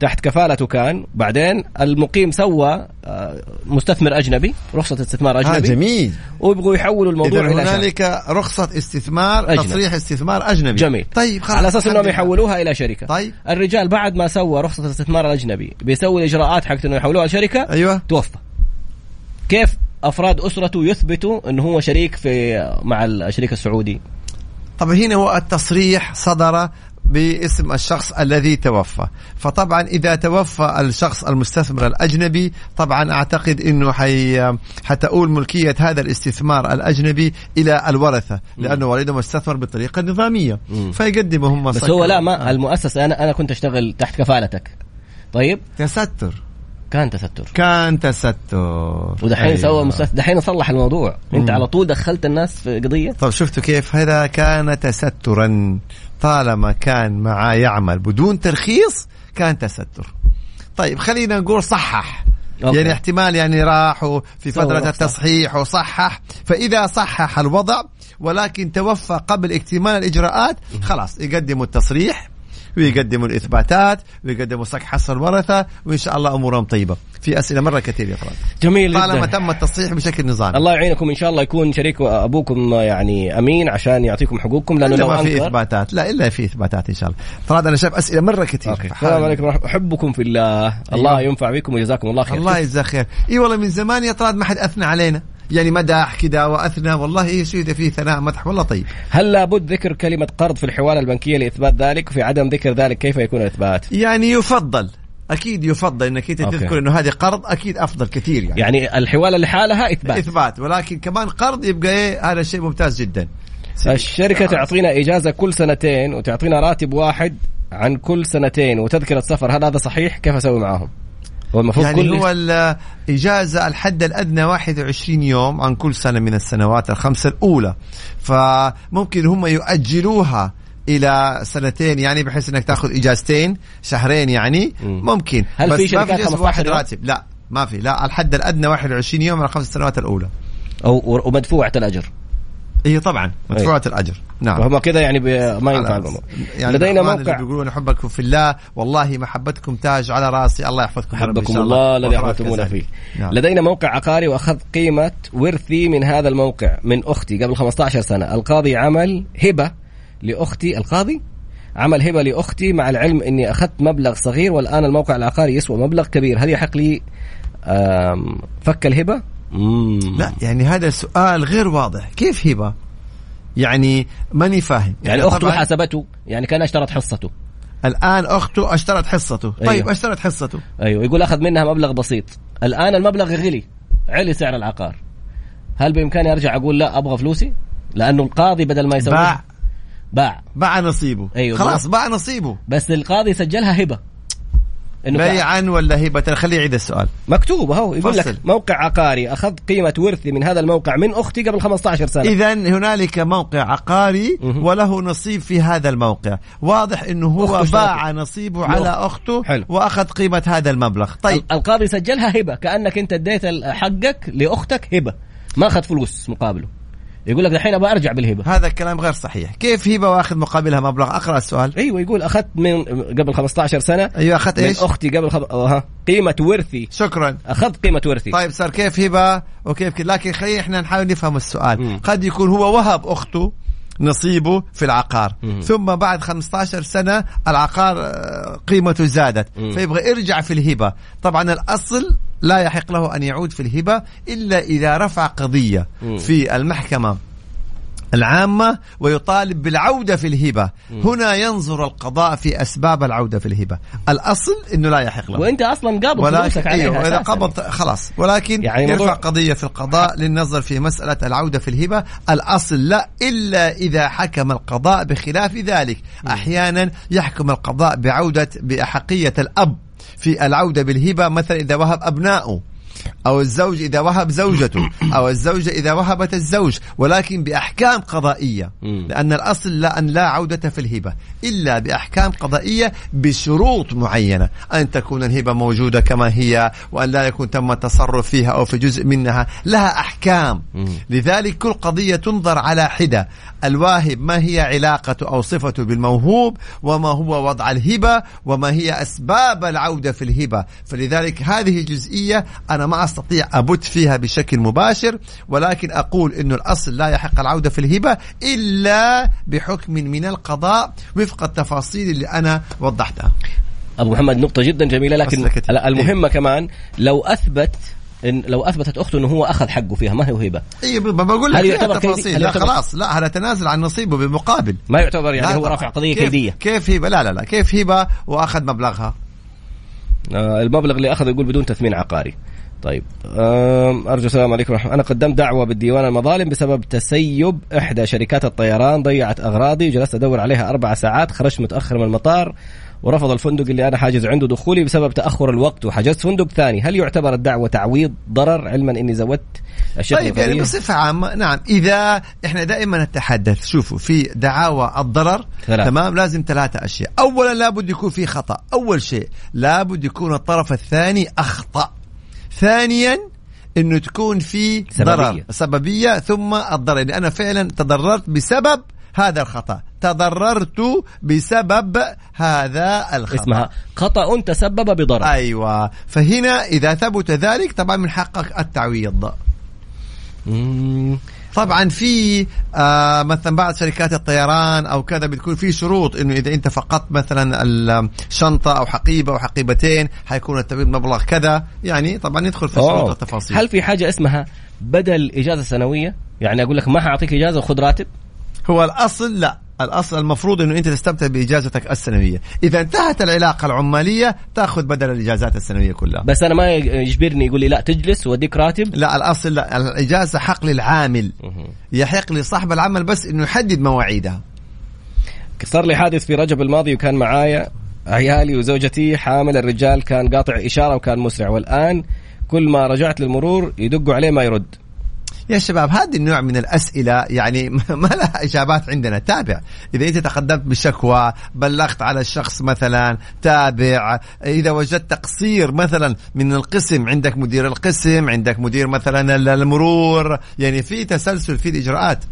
تحت كفالته كان. بعدين المقيم سوى آه، مستثمر أجنبي رخصة استثمار ها أجنبي. جميل. ويبغوا يحولوا الموضوع إلى. هنالك رخصة استثمار أجنبي. تصريح استثمار أجنبي. جميل. طيب خلاص على أساس إنهم. يحولوها إلى شركة. طيب. الرجال بعد ما سوى رخصة الاستثمار الأجنبي بيسوي الإجراءات حقت إنه يحولوها لشركه أيوه. توفى. كيف أفراد أسرته يثبتوا إنه هو شريك في مع الشريك السعودي؟ طبعا هنا هو التصريح صدر باسم الشخص الذي توفى. فطبعا إذا توفى الشخص المستثمر الأجنبي طبعا أعتقد أنه حي حتؤول ملكية هذا الاستثمار الأجنبي إلى الورثة لأنه والده مستثمر بالطريقة النظامية. مم. فيقدموا هم بس هو لا ما المؤسسه أنا أنا كنت أشتغل تحت كفالتك. طيب؟ تستر. كان تستر. كان تستر. ودحين أيوة. سوى مستث... دحين صلح الموضوع. أنت مم. على طول دخلت الناس في قضية؟ طب شفتوا كيف؟ هذا كان تسترا. طالما كان معاه يعمل بدون ترخيص كان تستر. طيب خلينا نقول صحح. أوكي. يعني احتمال يعني راحوا في فترة. التصحيح وصحح. فإذا صحح الوضع ولكن توفى قبل اكتمال الإجراءات خلاص يقدموا التصريح ويقدموا الإثباتات ويقدموا صك حصر الورثة وإن شاء الله أمورهم طيبة. في أسئلة مرة كثير يا طلال جميل طالما جدا تم التصحيح بشكل نظامي. الله يعينكم. إن شاء الله يكون شريك أبوكم يعني أمين عشان يعطيكم حقوقكم لأنه لو ما في إثباتات. لا إلا في إثباتات إن شاء الله. طلال أنا شايف أسئلة مرة كثير السلام عليكم أحبكم في الله. الله ينفع بكم وجزاكم الله خير. الله يجزاه خير. إي والله من زمان يا طلال ما حد أثنى علينا. يعني مدح كذا وأثنى. والله إيش إذا في ثناء مدح. والله طيب. هل لابد ذكر كلمة قرض في الحوالة البنكية لإثبات ذلك؟ وفي عدم ذكر ذلك كيف يكون الإثبات؟ يعني يفضل. أكيد يفضل إنك أنت. تذكر إنه هذه قرض أكيد أفضل كثير يعني, يعني الحوالة لحالها إثبات. إثبات. ولكن كمان قرض يبقى إيه هذا شيء ممتاز جدا. الشركة تعطينا إجازة كل سنتين وتعطينا راتب واحد عن كل سنتين وتذكرة سفر. هل هذا صحيح؟ كيف أسوي معاهم هو المفروض يعني كل هو الإجازة الحد الأدنى 21 يوم عن كل سنة من السنوات الخمسة الأولى. فممكن هم يؤجلوها إلى سنتين يعني بحيث أنك تأخذ إجازتين شهرين يعني مم. ممكن. هل بس في ما شركات في جزء 15 واحد؟ راتب. لا ما في. لا الحد الأدنى 21 يوم على الخمس سنوات الأولى. أو ومدفوعة الأجر. اي طبعا. مدفوعة الأجر. نعم. وهم كذا يعني ما ينفع الموضوع يعني لدينا موقع. بيقولون أحبكم في الله والله محبتكم تاج على راسي. الله يحفظكم حبكم الله الذي كذلك. فيه. نعم. لدينا موقع عقاري وأخذ قيمة ورثي من هذا الموقع من أختي قبل 15 سنة. القاضي عمل هبة لأختي القاضي. عمل هبة لأختي مع العلم أني أخذت مبلغ صغير والآن الموقع العقاري يسوى مبلغ كبير. هل يحق لي فك الهبة؟ مم. لا يعني هذا سؤال غير واضح. كيف هبة؟ يعني ماني فاهم. يعني أخته طبعاً حسبته يعني كان اشترت حصته. الآن أخته اشترت حصته. أيوه. طيب اشترت حصته. أيوه يقول أخذ منها مبلغ بسيط. الآن المبلغ غلي علي سعر العقار. هل بإمكاني أرجع أقول لا أبغى فلوسي؟ لأنه القاضي بدل ما يسوي باع. باع. باع نصيبه. أيوه. خلاص باع نصيبه. بس القاضي سجلها هبة. إنه بيعا ولا هبة؟ خليه يعيد السؤال. مكتوب أهو يقول فصل. لك موقع عقاري أخذ قيمة ورثي من هذا الموقع من أختي قبل 15 سنة. إذا هنالك موقع عقاري. وله نصيب في هذا الموقع. واضح أنه هو باع نصيبه على. أخته حلو. وأخذ قيمة هذا المبلغ. طيب. ال- القاضي سجلها هبة كأنك أنت اديت حقك لأختك هبة. ما أخذ فلوس مقابله. يقول لك دحين أبغى أرجع بالهبة. هذا الكلام غير صحيح. كيف هبة وأخذ مقابلها مبلغ؟ أقرأ السؤال. أيوه يقول أخذت من قبل 15 سنة. أيوة أخذت من إيش؟ أختي قبل خب... أه. قيمة ورثي. شكرا. أخذت قيمة ورثي. طيب صار كيف هبة؟ وكيف كده لكن خلينا إحنا نحاول نفهم السؤال. مم. قد يكون هو وهب أخته نصيبه في العقار. مم. ثم بعد 15 سنة العقار آه، قيمته زادت. مم. فيبغى يرجع في الهبة. طبعا الأصل لا يحق له أن يعود في الهبة إلا إذا رفع قضية. في المحكمة العامة ويطالب بالعودة في الهبة. هنا ينظر القضاء في أسباب العودة في الهبة. الأصل أنه لا يحق له. وأنت أصلا قابض فلوسك عليها أيوه اذا أساساً. قبض خلاص. ولكن يعني يرفع موضوع- قضية في القضاء للنظر في مسألة العودة في الهبة. الأصل لا إلا إذا حكم القضاء بخلاف ذلك. أحيانا يحكم القضاء بعودة بأحقية الأب. في العودة بالهبة مثلا إذا وهب ابنائه أو الزوج إذا وهب زوجته أو الزوجة إذا وهبت الزوج ولكن بأحكام قضائية. لأن الأصل لا أن لا عودة في الهبة إلا بأحكام قضائية بشروط معينة. أن تكون الهبة موجودة كما هي وأن لا يكون تم التصرف فيها أو في جزء منها. لها أحكام. لذلك كل قضية تنظر على حدة. الواهب ما هي علاقته أو صفته بالموهوب وما هو وضع الهبة وما هي أسباب العودة في الهبة. فلذلك هذه الجزئية أنا ما أستطيع أبت فيها بشكل مباشر ولكن أقول أنه الأصل لا يحق العودة في الهبة إلا بحكم من القضاء وفق التفاصيل اللي أنا وضحتها. أبو محمد نقطة جدا جميلة لكن كتير. المهمه كمان لو أثبت إن لو أثبتت أخته إنه هو أخذ حقه فيها ما هو هبة؟ اي بقول لك هل يعتبر؟ تفاصيل. لا خلاص. لا هذا تنازل عن نصيبه بالمقابل ما يعتبر يعني هو. رافع قضية كيف كيدية. كيف هبة؟ لا لا لا. كيف هبة؟ وأخذ مبلغها. آه المبلغ اللي أخذه يقول بدون تثمين عقاري. طيب. أرجو السلام عليكم ورحمة أنا قدمت دعوة بالديوان المظالم بسبب تسيب إحدى شركات الطيران ضيعت أغراضي جلست أدور عليها أربع ساعات خرجت متأخر من المطار ورفض الفندق اللي أنا حاجز عنده دخولي بسبب تأخر الوقت وحجزت فندق ثاني. هل يعتبر الدعوة تعويض ضرر؟ علما إني زودت اشياء طيب يعني؟ بصفة عامة نعم. إذا إحنا دائما نتحدث شوفوا في دعاوى الضرر ثلاث. تمام؟ لازم ثلاثة أشياء. أولا لابد يكون في خطأ. أول شيء لابد يكون الطرف الثاني أخطأ. ثانيا إنه تكون في سببية. ضرر سببية ثم الضرر. يعني أنا فعلا تضررت بسبب هذا الخطأ. تضررت بسبب هذا الخطأ. اسمها خطأ تسبب بضرر. أيوة. فهنا إذا ثبت ذلك طبعا من حقك التعويض. طبعا في آه مثلا بعض شركات الطيران أو كذا بتكون في شروط إنه إذا أنت فقدت مثلا الشنطة أو حقيبة أو حقيبتين حيكون التبييض مبلغ كذا. يعني طبعا ندخل في الشروط أوه. والتفاصيل هل في حاجة اسمها بدل إجازة سنوية؟ يعني أقول لك ما حأعطيك إجازة وخذ راتب؟ هو الأصل لا. الأصل المفروض إنه أنت تستمتع بإجازتك السنوية. إذا انتهت العلاقة العمالية تأخذ بدل الإجازات السنوية كلها. بس أنا ما يجبرني يقول لي لا تجلس وأديك راتب. لا الأصل لا الإجازة حق للعامل. يحق لصاحب العمل بس إنه يحدد مواعيدها. صار لي حادث في رجب الماضي وكان معايا عيالي وزوجتي. حامل الرجال كان قاطع إشارة وكان مسرع. والآن كل ما رجعت للمرور يدقوا عليه ما يرد. يا شباب هذه النوع من الأسئلة يعني [laughs] ما لها إجابات عندنا. تابع. إذا أنت تقدمت بشكوى بلغت على الشخص مثلا تابع إذا وجدت تقصير مثلا من القسم عندك مدير القسم عندك مدير مثلا المرور يعني في تسلسل في الإجراءات.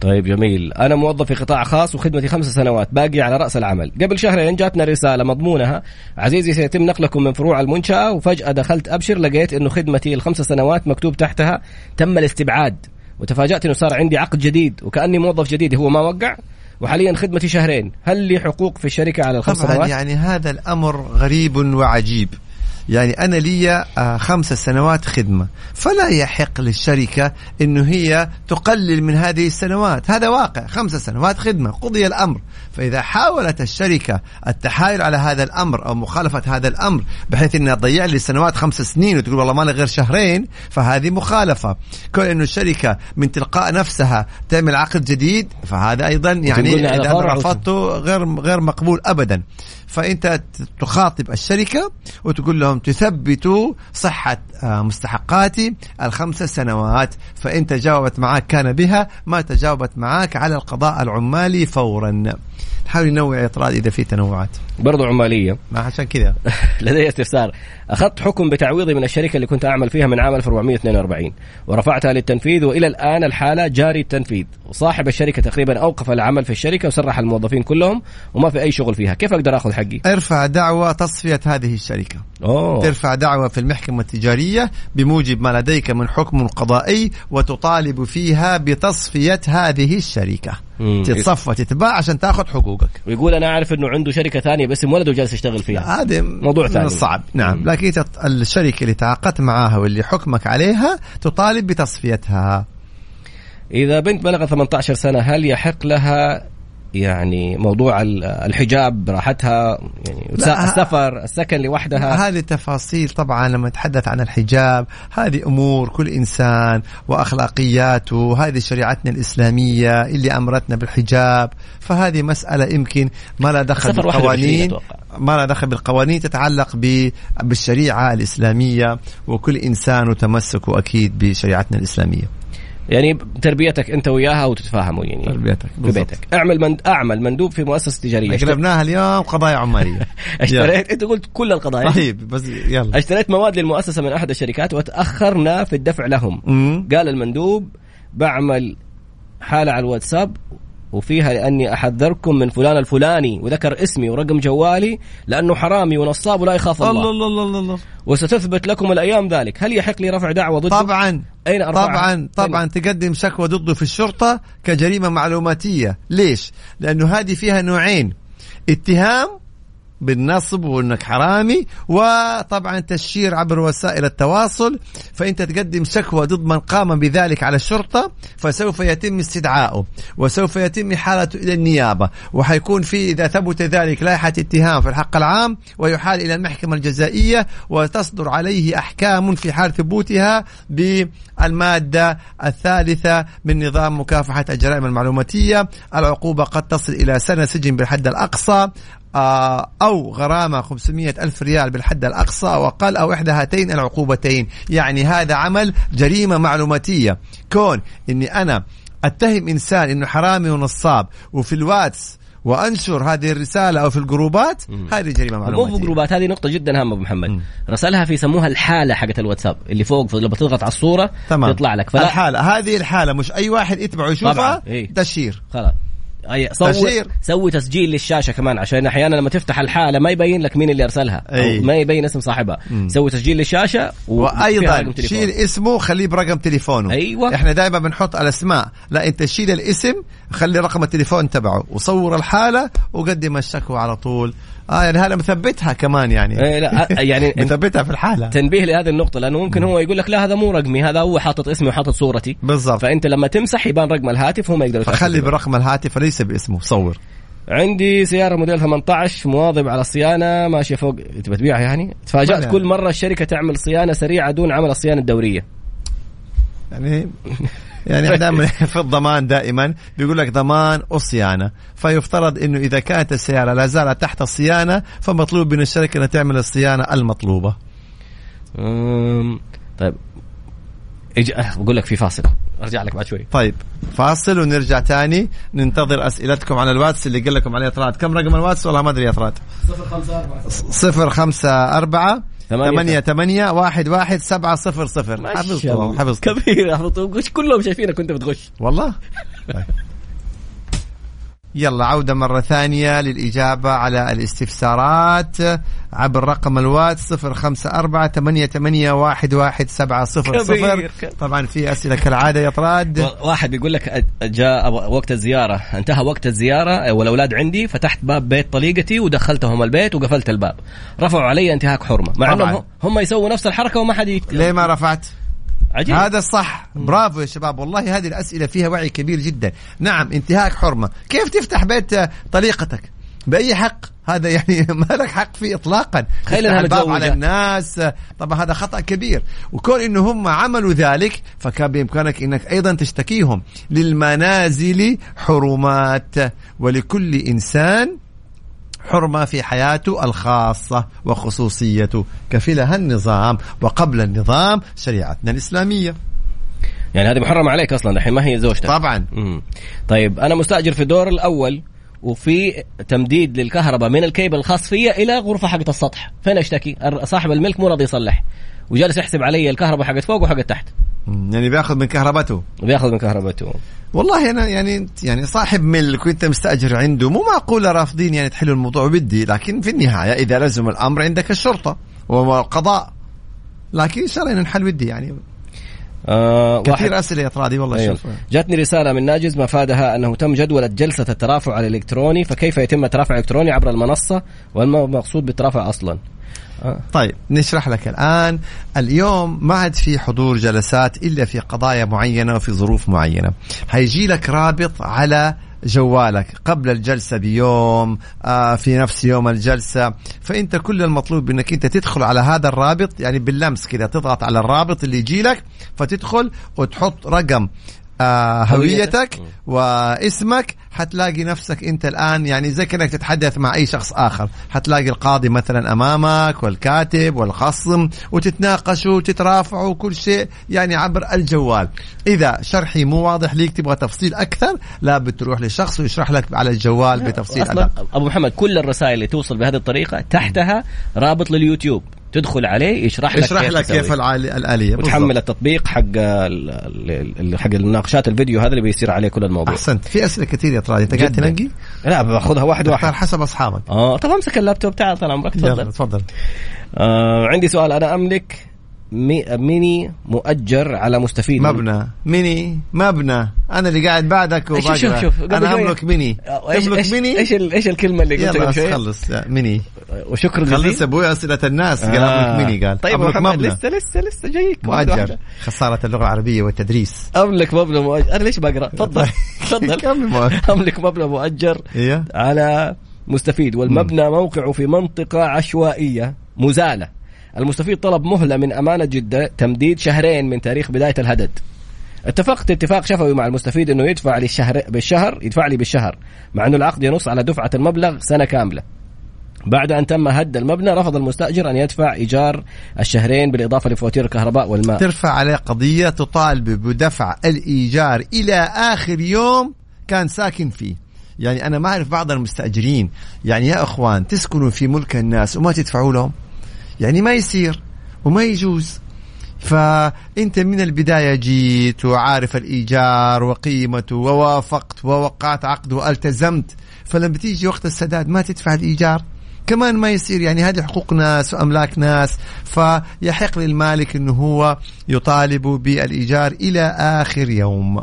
طيب جميل. أنا موظف في قطاع خاص وخدمتي خمس سنوات باقي على رأس العمل. قبل شهرين جاتنا رسالة مضمونها عزيزي سيتم نقلكم من فروع المنشأة وفجأة دخلت أبشر لقيت أنه خدمتي الخمس سنوات مكتوب تحتها تم الاستبعاد. وتفاجأت أنه صار عندي عقد جديد وكأني موظف جديد هو ما وقع. وحاليا خدمتي شهرين. هل لي حقوق في الشركة على الخمس طبعا سنوات؟ يعني هذا الأمر غريب وعجيب. يعني أنا لي آه، خمس سنوات خدمة. فلا يحق للشركة أنه هي تقلل من هذه السنوات. هذا واقع. خمس سنوات خدمة. قضي الأمر. فإذا حاولت الشركة التحايل على هذا الأمر أو مخالفة هذا الأمر بحيث أنها تضيع لي سنوات خمس سنين وتقول والله ما لي غير شهرين فهذه مخالفة. كون أنه الشركة من تلقاء نفسها تعمل عقد جديد فهذا أيضا يعني رفضته غير غير مقبول أبدا. فأنت تخاطب الشركة وتقول لهم تثبتوا صحة آه، مستحقاتي الخمس سنوات. فإن تجاوبت معك كان بها ما تجاوبت معك على القضاء العمالي فورا. نحاول ننوع اطراد إذا في تنوعات. برضو عمالية. ما عشان كذا. [laughs] لدي استفسار. أخذت حكم بتعويضي من الشركة اللي كنت أعمل فيها من عام 1442 ورفعتها للتنفيذ وإلى الآن الحالة جاري التنفيذ. وصاحب الشركة تقريبا أوقف العمل في الشركة وسرح الموظفين كلهم وما في أي شغل فيها. كيف أقدر أخذ حقي؟ ارفع دعوى تصفية هذه الشركة. أوه. ترفع دعوى في المحكمة التجارية بموجب ما لديك من حكم قضائي وتطالب فيها بتصفية هذه الشركة. مم. تتصفى تتباع عشان تاخذ حقوقك. ويقول أنا أعرف أنه عنده شركة ثانية باسم ولده وجالس يشتغل فيها. هذا موضوع ثاني. الصعب. نعم. مم. لكن إنت الشركة اللي تعاقدت معاها واللي حكمك عليها تطالب بتصفيتها. إذا بنت بلغت 18 سنة هل يحق لها يعني موضوع ال- الحجاب براحتها يعني. السفر السكن لوحدها هذه التفاصيل طبعا لما نتحدث عن الحجاب هذه أمور كل إنسان وأخلاقياته هذه شريعتنا الإسلامية اللي أمرتنا بالحجاب فهذه مسألة يمكن ما لها دخل السفر 21 بالقوانين. ما لها دخل بالقوانين تتعلق ب- بالشريعة الإسلامية وكل إنسان وتمسكه أكيد بشريعتنا الإسلامية يعني تربيتك انت وياها وتتفاهموا يعني. تربيتك في. بيتك. اعمل مند... اعمل مندوب في مؤسسة تجارية. قلبناها اليوم قضايا عمالية. [laughs] اشتريت انت قلت كل القضايا. طيب بس يلا. اشتريت مواد للمؤسسة من احد الشركات وتأخرنا في الدفع لهم. قال المندوب بعمل حالة على الواتساب وفيها لأني أحذركم من فلان الفلاني وذكر اسمي ورقم جوالي لأنه حرامي ونصاب ولا يخاف الله, الله الله الله الله. وستثبت لكم الأيام ذلك. هل يحق لي رفع دعوة ضده؟ طبعا أين أرفعها؟ طبعا طبعا تقدم شكوى ضده في الشرطة كجريمة معلوماتية. ليش؟ لأنه هذه فيها نوعين. اتهام بالنصب وانك حرامي. وطبعا تشهير عبر وسائل التواصل. فإنت تقدم شكوى ضد من قام بذلك على الشرطة فسوف يتم استدعائه وسوف يتم إحالته إلى النيابة. وحيكون في إذا ثبت ذلك لائحة اتهام في الحق العام ويحال إلى المحكمة الجزائية وتصدر عليه أحكام في حال ثبوتها بالمادة الثالثة من نظام مكافحة الجرائم المعلوماتية. العقوبة قد تصل إلى سنة سجن بالحد الأقصى. أو غرامة 500 ألف ريال بالحد الأقصى أو أقل أو إحدى هاتين العقوبتين. يعني هذا عمل جريمة معلوماتية. كون أني أنا أتهم إنسان أنه حرامي ونصاب وفي الواتس وأنشر هذه الرسالة أو في الجروبات هذه جريمة مو معلوماتية. في جروبات هذه نقطة جدا هامة أبو محمد. مم. رسلها في يسموها الحالة حقت الواتساب اللي فوق لما تضغط على الصورة تمام. تطلع لك. فلا الحالة هذه الحالة مش أي واحد يتبعه يشوفها إيه. تشهير خلاص. أي صور تشهير. سوي تسجيل للشاشة كمان عشان أحيانا لما تفتح الحالة ما يبين لك مين اللي أرسلها أي. أو ما يبين اسم صاحبها مم. سوي تسجيل للشاشة وفيها وأيضا. شيل اسمه خليه برقم تليفونه أيوة. إحنا دائما بنحط الأسماء لا أنت شيل الاسم خلي رقم التليفون تبعه وصور الحالة وقدم الشكوى على طول آه يعني هذا مثبتها كمان يعني. إيه لا [laughs] يعني مثبتها في الحالة. تنبيه لهذه النقطة لأنه ممكن هو يقول لك لا هذا مو رقمي هذا هو حاطط اسمي وحاطط صورتي. بالضبط. فأنت لما تمسح يبان رقم الهاتف هو ما يقدر فخلي. برقم الهاتف وليس باسمه صور. عندي سيارة موديل 18 مواظب على الصيانة ماشية فوق تبى تبيعها يعني؟ تفاجأت كل مرة الشركة تعمل صيانة سريعة دون عمل الصيانة الدورية. يعني يعني إحنا دائما [laughs] في الضمان دائما بيقول لك ضمان وصيانه فيفترض إنه إذا كانت السيارة لا زالت تحت الصيانة فمطلوب من الشركة إنها تعمل الصيانة المطلوبة. طيب. إج... أه، بقول لك في فاصل. أرجع لك بعد شوي. طيب فاصل ونرجع تاني. ننتظر أسئلتكم على الواتس اللي قال لكم عليه طراد كم رقم الواتس؟ والله ما أدري يا طراد 054 صفر خمسة أربعة ثمانية. ثمانية. ثمانية واحد واحد سبعة صفر صفر. ما حفظته كبير حفظته كلهم شايفينك وانت بتغش. والله؟ طيب. [laughs] يلا عودة مرة ثانية للإجابة على الاستفسارات عبر رقم الواتس صفر خمسة أربعة ثمانية ثمانية واحد واحد سبعة صفر صفر كبير. طبعا في أسئلة كالعادة يا طراد واحد بيقول لك جاء وقت الزيارة انتهى وقت الزيارة والأولاد عندي فتحت باب بيت طليقتي ودخلتهم البيت وقفلت الباب رفعوا علي انتهاك حرمة مع. إنهم هم يسووا نفس الحركة وما حد. ليه ما رفعت؟ عجيب. هذا الصح. برافو يا شباب. والله هذه الأسئلة فيها وعي كبير جدا. نعم انتهاك حرمة. كيف تفتح بيت طليقتك؟ بأي حق؟ هذا يعني [laughs] ما لك حق فيه إطلاقا. تخيل متزوجة. على الناس. طبعا هذا خطأ كبير. وكون إنه هم عملوا ذلك فكان بإمكانك إنك أيضا تشتكيهم. للمنازل حرمات. ولكل إنسان حرمة في حياته الخاصة وخصوصيته كفلها النظام وقبل النظام شريعتنا الإسلامية. يعني هذه محرمة عليك أصلا الحين ما هي زوجتك. طبعا. مم. طيب أنا مستأجر في الدور الأول وفي تمديد للكهرباء من الكيبل الخاص فيا إلى غرفة حقت السطح. فين أشتكي؟ صاحب الملك مو راضي يصلح. وجالس يحسب علي الكهرباء حقت فوق وحقت تحت. يعني بياخذ من كهربته. وبياخذ من كهربته. والله أنا يعني يعني صاحب ملك وأنت مستأجر عنده مو معقول رافضين يعني تحلوا الموضوع بدي لكن في النهاية إذا لزم الأمر عندك الشرطة والقضاء لكن إن شاء الله نحل ودي يعني. آه كثير أسئلة يا طرادي والله أيوة. شوف. جاتني رسالة من ناجز مفادها أنه تم جدولة جلسة الترافع الإلكتروني فكيف يتم الترافع الإلكتروني عبر المنصة وما المقصود بالترافع أصلا؟ آه. طيب نشرح لك الآن. اليوم ما عاد في حضور جلسات إلا في قضايا معينة وفي ظروف معينة. هيجي لك رابط على جوالك قبل الجلسة بيوم آه في نفس يوم الجلسة. فأنت كل المطلوب أنك أنت تدخل على هذا الرابط يعني باللمس كذا تضغط على الرابط اللي يجي لك فتدخل وتحط رقم. آه هويتك. هويتك واسمك. حتلاقي نفسك انت الآن يعني زي كأنك تتحدث مع أي شخص آخر. حتلاقي القاضي مثلا أمامك والكاتب والخصم وتتناقشوا وتترافعوا كل شيء يعني عبر الجوال. إذا شرحي مو واضح ليك تبغى تفصيل أكثر لا بتروح لشخص ويشرح لك على الجوال بتفصيل أصلا أدق. أبو محمد كل الرسائل اللي توصل بهذه الطريقة تحتها رابط لليوتيوب. تدخل عليه يشرح لك يشرح لك كيف. العالي- الآلية وتحمل بالضبط. التطبيق حق حق المناقشات الفيديو هذا اللي بيصير عليه كل الموضوع أحسنت. في أسئلة كثير يا طراد انت قاعد. تنقي؟ لا باخذها واحد واحد. حسب أصحابك. آه طب امسك اللابتوب تعال طال عمرك تفضل. تفضل. آه عندي سؤال أنا أملك مي ميني مؤجر على مستفيد. مبنى. ميني مبنى. أنا اللي قاعد بعدك شوف وبقرا شوف شوف أنا. املك ميني. إيش إيش ميني؟ إيش, إيش الكلمة اللي قلتها يلا قبل شوية خلص. ميني. وشكرا خلص جزيلا أبوي أسئلة الناس. قال آه. املك ميني قال. طيب املك محمد مبنى. لسه لسه لسه جايك. مؤجر. خسارة اللغة العربية والتدريس. املك مبنى مؤجر. أنا ليش بقرأ؟ تفضل. [laughs] تفضل. املك مبنى مؤجر إيه. على مستفيد. والمبنى موقعه في منطقة عشوائية. مزالة. المستفيد طلب مهلة من أمانة جدة تمديد شهرين من تاريخ بداية الهدد. اتفقت اتفاق شفوي مع المستفيد إنه يدفع لي الشهر بالشهر يدفع لي بالشهر مع إنه العقد ينص على دفعة المبلغ سنة كاملة. بعد أن تم هد المبنى رفض المستأجر أن يدفع إيجار الشهرين بالإضافة لفواتير الكهرباء والماء. ترفع عليه قضية تطالب بدفع الإيجار إلى آخر يوم كان ساكن فيه. يعني أنا ما أعرف بعض المستأجرين. يعني يا إخوان تسكنوا في ملك الناس وما تدفعوا لهم؟ يعني ما يصير وما يجوز. فأنت من البداية جيت وعارف الإيجار وقيمته ووافقت ووقعت عقد والتزمت. فلما تيجي وقت السداد ما تدفع الإيجار. كمان ما يصير. يعني هذه حقوق ناس وأملاك ناس. فيحق للمالك إنه هو يطالب بالإيجار إلى آخر يوم.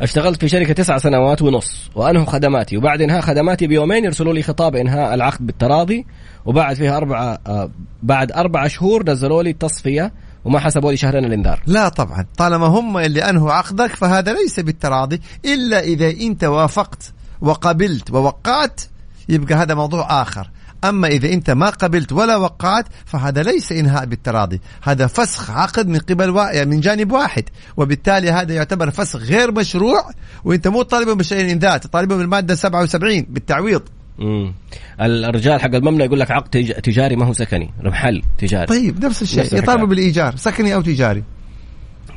أشتغلت في شركة تسع سنوات ونص وأنهوا خدماتي. وبعد إنهاء خدماتي بيومين يرسلوا لي خطاب إنهاء العقد بالتراضي. وبعد فيها أربعة آه بعد أربعة شهور نزلوا لي تصفية وما حسبوا لي شهرين الانذار لا طبعا. طالما هم اللي أنهوا عقدك فهذا ليس بالتراضي إلا إذا أنت وافقت وقبلت ووقعت يبقى هذا موضوع آخر. أما إذا أنت ما قبلت ولا وقعت فهذا ليس إنهاء بالتراضي. هذا فسخ عقد من قبل وا... يعني من جانب واحد. وبالتالي هذا يعتبر فسخ غير مشروع وأنت مو طالبهم بشيء انذار تطالبهم بالمادة 77 بالتعويض. امم الرجال حق المبنى يقول لك عقد تج- تجاري ما هو سكني محل تجاري. طيب نفس الشيء. يطالبوا بالإيجار سكني أو تجاري.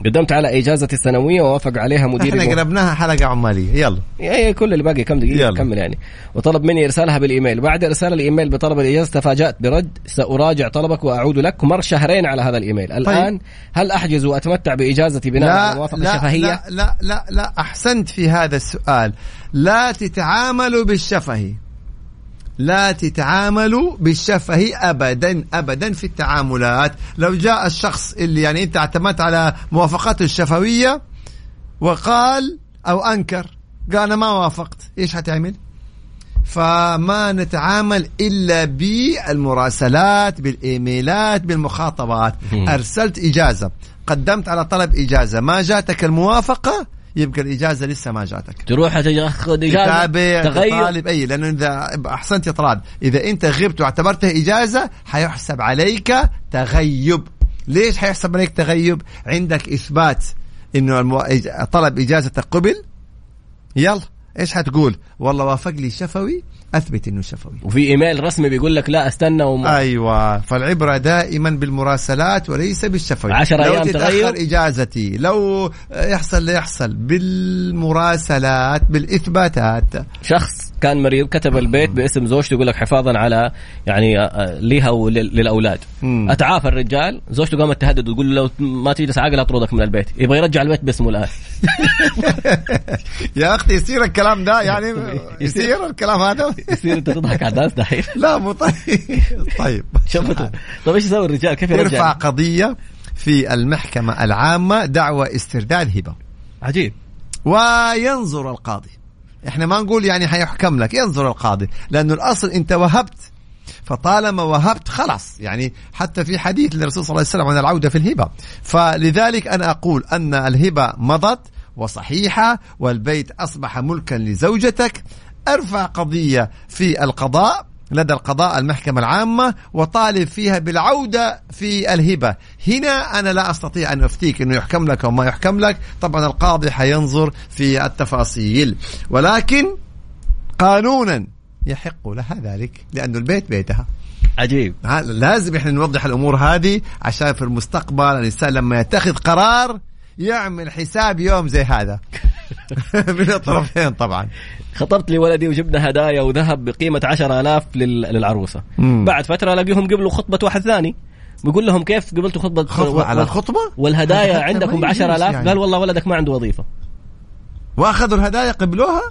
قدمت على إجازتي السنوية ووافق عليها مدير إحنا قلبناها حلقة عمالية. يلا. اي كل اللي باقي كم دقيقة يلا. كمل يعني. وطلب مني إرسالها بالإيميل. بعد إرسال الإيميل بطلب الإجازة تفاجأت برد سأراجع طلبك وأعود لك ومر شهرين على هذا الإيميل. الآن هل أحجز وأتمتع بإجازتي بناء على موافقه لا, شفهيه لا لا لا لا أحسنت في هذا السؤال. لا تتعاملوا بالشفهي. لا تتعاملوا بالشفهي ابدا ابدا في التعاملات. لو جاء الشخص اللي يعني أنت اعتمدت على موافقته الشفوية وقال أو أنكر قال أنا ما وافقت إيش حتعمل؟ فما نتعامل إلا بالمراسلات بالإيميلات بالمخاطبات. أرسلت إجازة قدمت على طلب إجازة ما جاتك الموافقة يبقى الإجازة لسه ما جاتك. تروح تاخذ إجازة تتابع تغير. تطالب إي لأنه إذا أحسنت يا طراد إذا أنت غبت واعتبرتها إجازة حيحسب عليك تغيب. ليش حيحسب عليك تغيب؟ عندك إثبات إنه المو... طلب إجازتك قبل. يلا. إيش حتقول؟ والله وافق لي شفوي أثبت إنه شفوي. وفي إيميل رسمي بيقول لك لا أستنى وما. أيوه فالعبرة دائما بالمراسلات وليس بالشفوي. عشر لو أيام تتأخر تغير. إجازتي لو يحصل اللي يحصل بالمراسلات بالإثباتات. شخص كان مريض كتب البيت باسم زوجته يقول لك حفاظا على يعني آه، لها وللاولاد. أتعافى الرجال زوجته قامت تهدد وتقول له لو ما تجلس عاقل أطردك من البيت. يبغى يرجع البيت باسمه الآن. [laughs] يا أختي يصير الكلام ده يعني [laughs] يصير. الكلام هذا؟ يصير أنت تضحك على الناس دحين [laughs] لا مو طيب. طيب. طيب إيش يسوي الرجال؟ كيف ترفع يرجع قضية في المحكمة العامة دعوى استرداد هبة. عجيب. وينظر القاضي. إحنا ما نقول يعني حيحكم لك ينظر القاضي لأنه الأصل انت وهبت فطالما وهبت خلاص. يعني حتى في حديث للرسول صلى الله عليه وسلم عن العودة في الهبة. فلذلك أنا أقول أن الهبة مضت وصحيحة والبيت أصبح ملكا لزوجتك. ارفع قضية في القضاء لدى القضاء المحكمة العامة وطالب فيها بالعودة في الهبة. هنا أنا لا أستطيع أن أفتيك أنه يحكم لك أو ما يحكم لك. طبعا القاضي حينظر في التفاصيل. ولكن قانونا يحق لها ذلك لأنه البيت بيتها. عجيب. لازم إحنا نوضح الأمور هذه عشان في المستقبل الإنسان لما يتخذ قرار يعمل حساب يوم زي هذا. [laughs] من الطرفين طبعا. خطبت لي ولدي وجبنا هدايا وذهب بقيمة عشرة آلاف لل... للعروسة. مم. بعد فترة ألاقيهم قبلوا خطبة واحد ثاني. بيقول لهم كيف قبلتوا خطبة خطبة على الخطبة؟ والهدايا [laughs] عندكم يجوز آلاف؟ يعني. قال والله ولدك ما عنده وظيفة. وأخذوا الهدايا قبلوها؟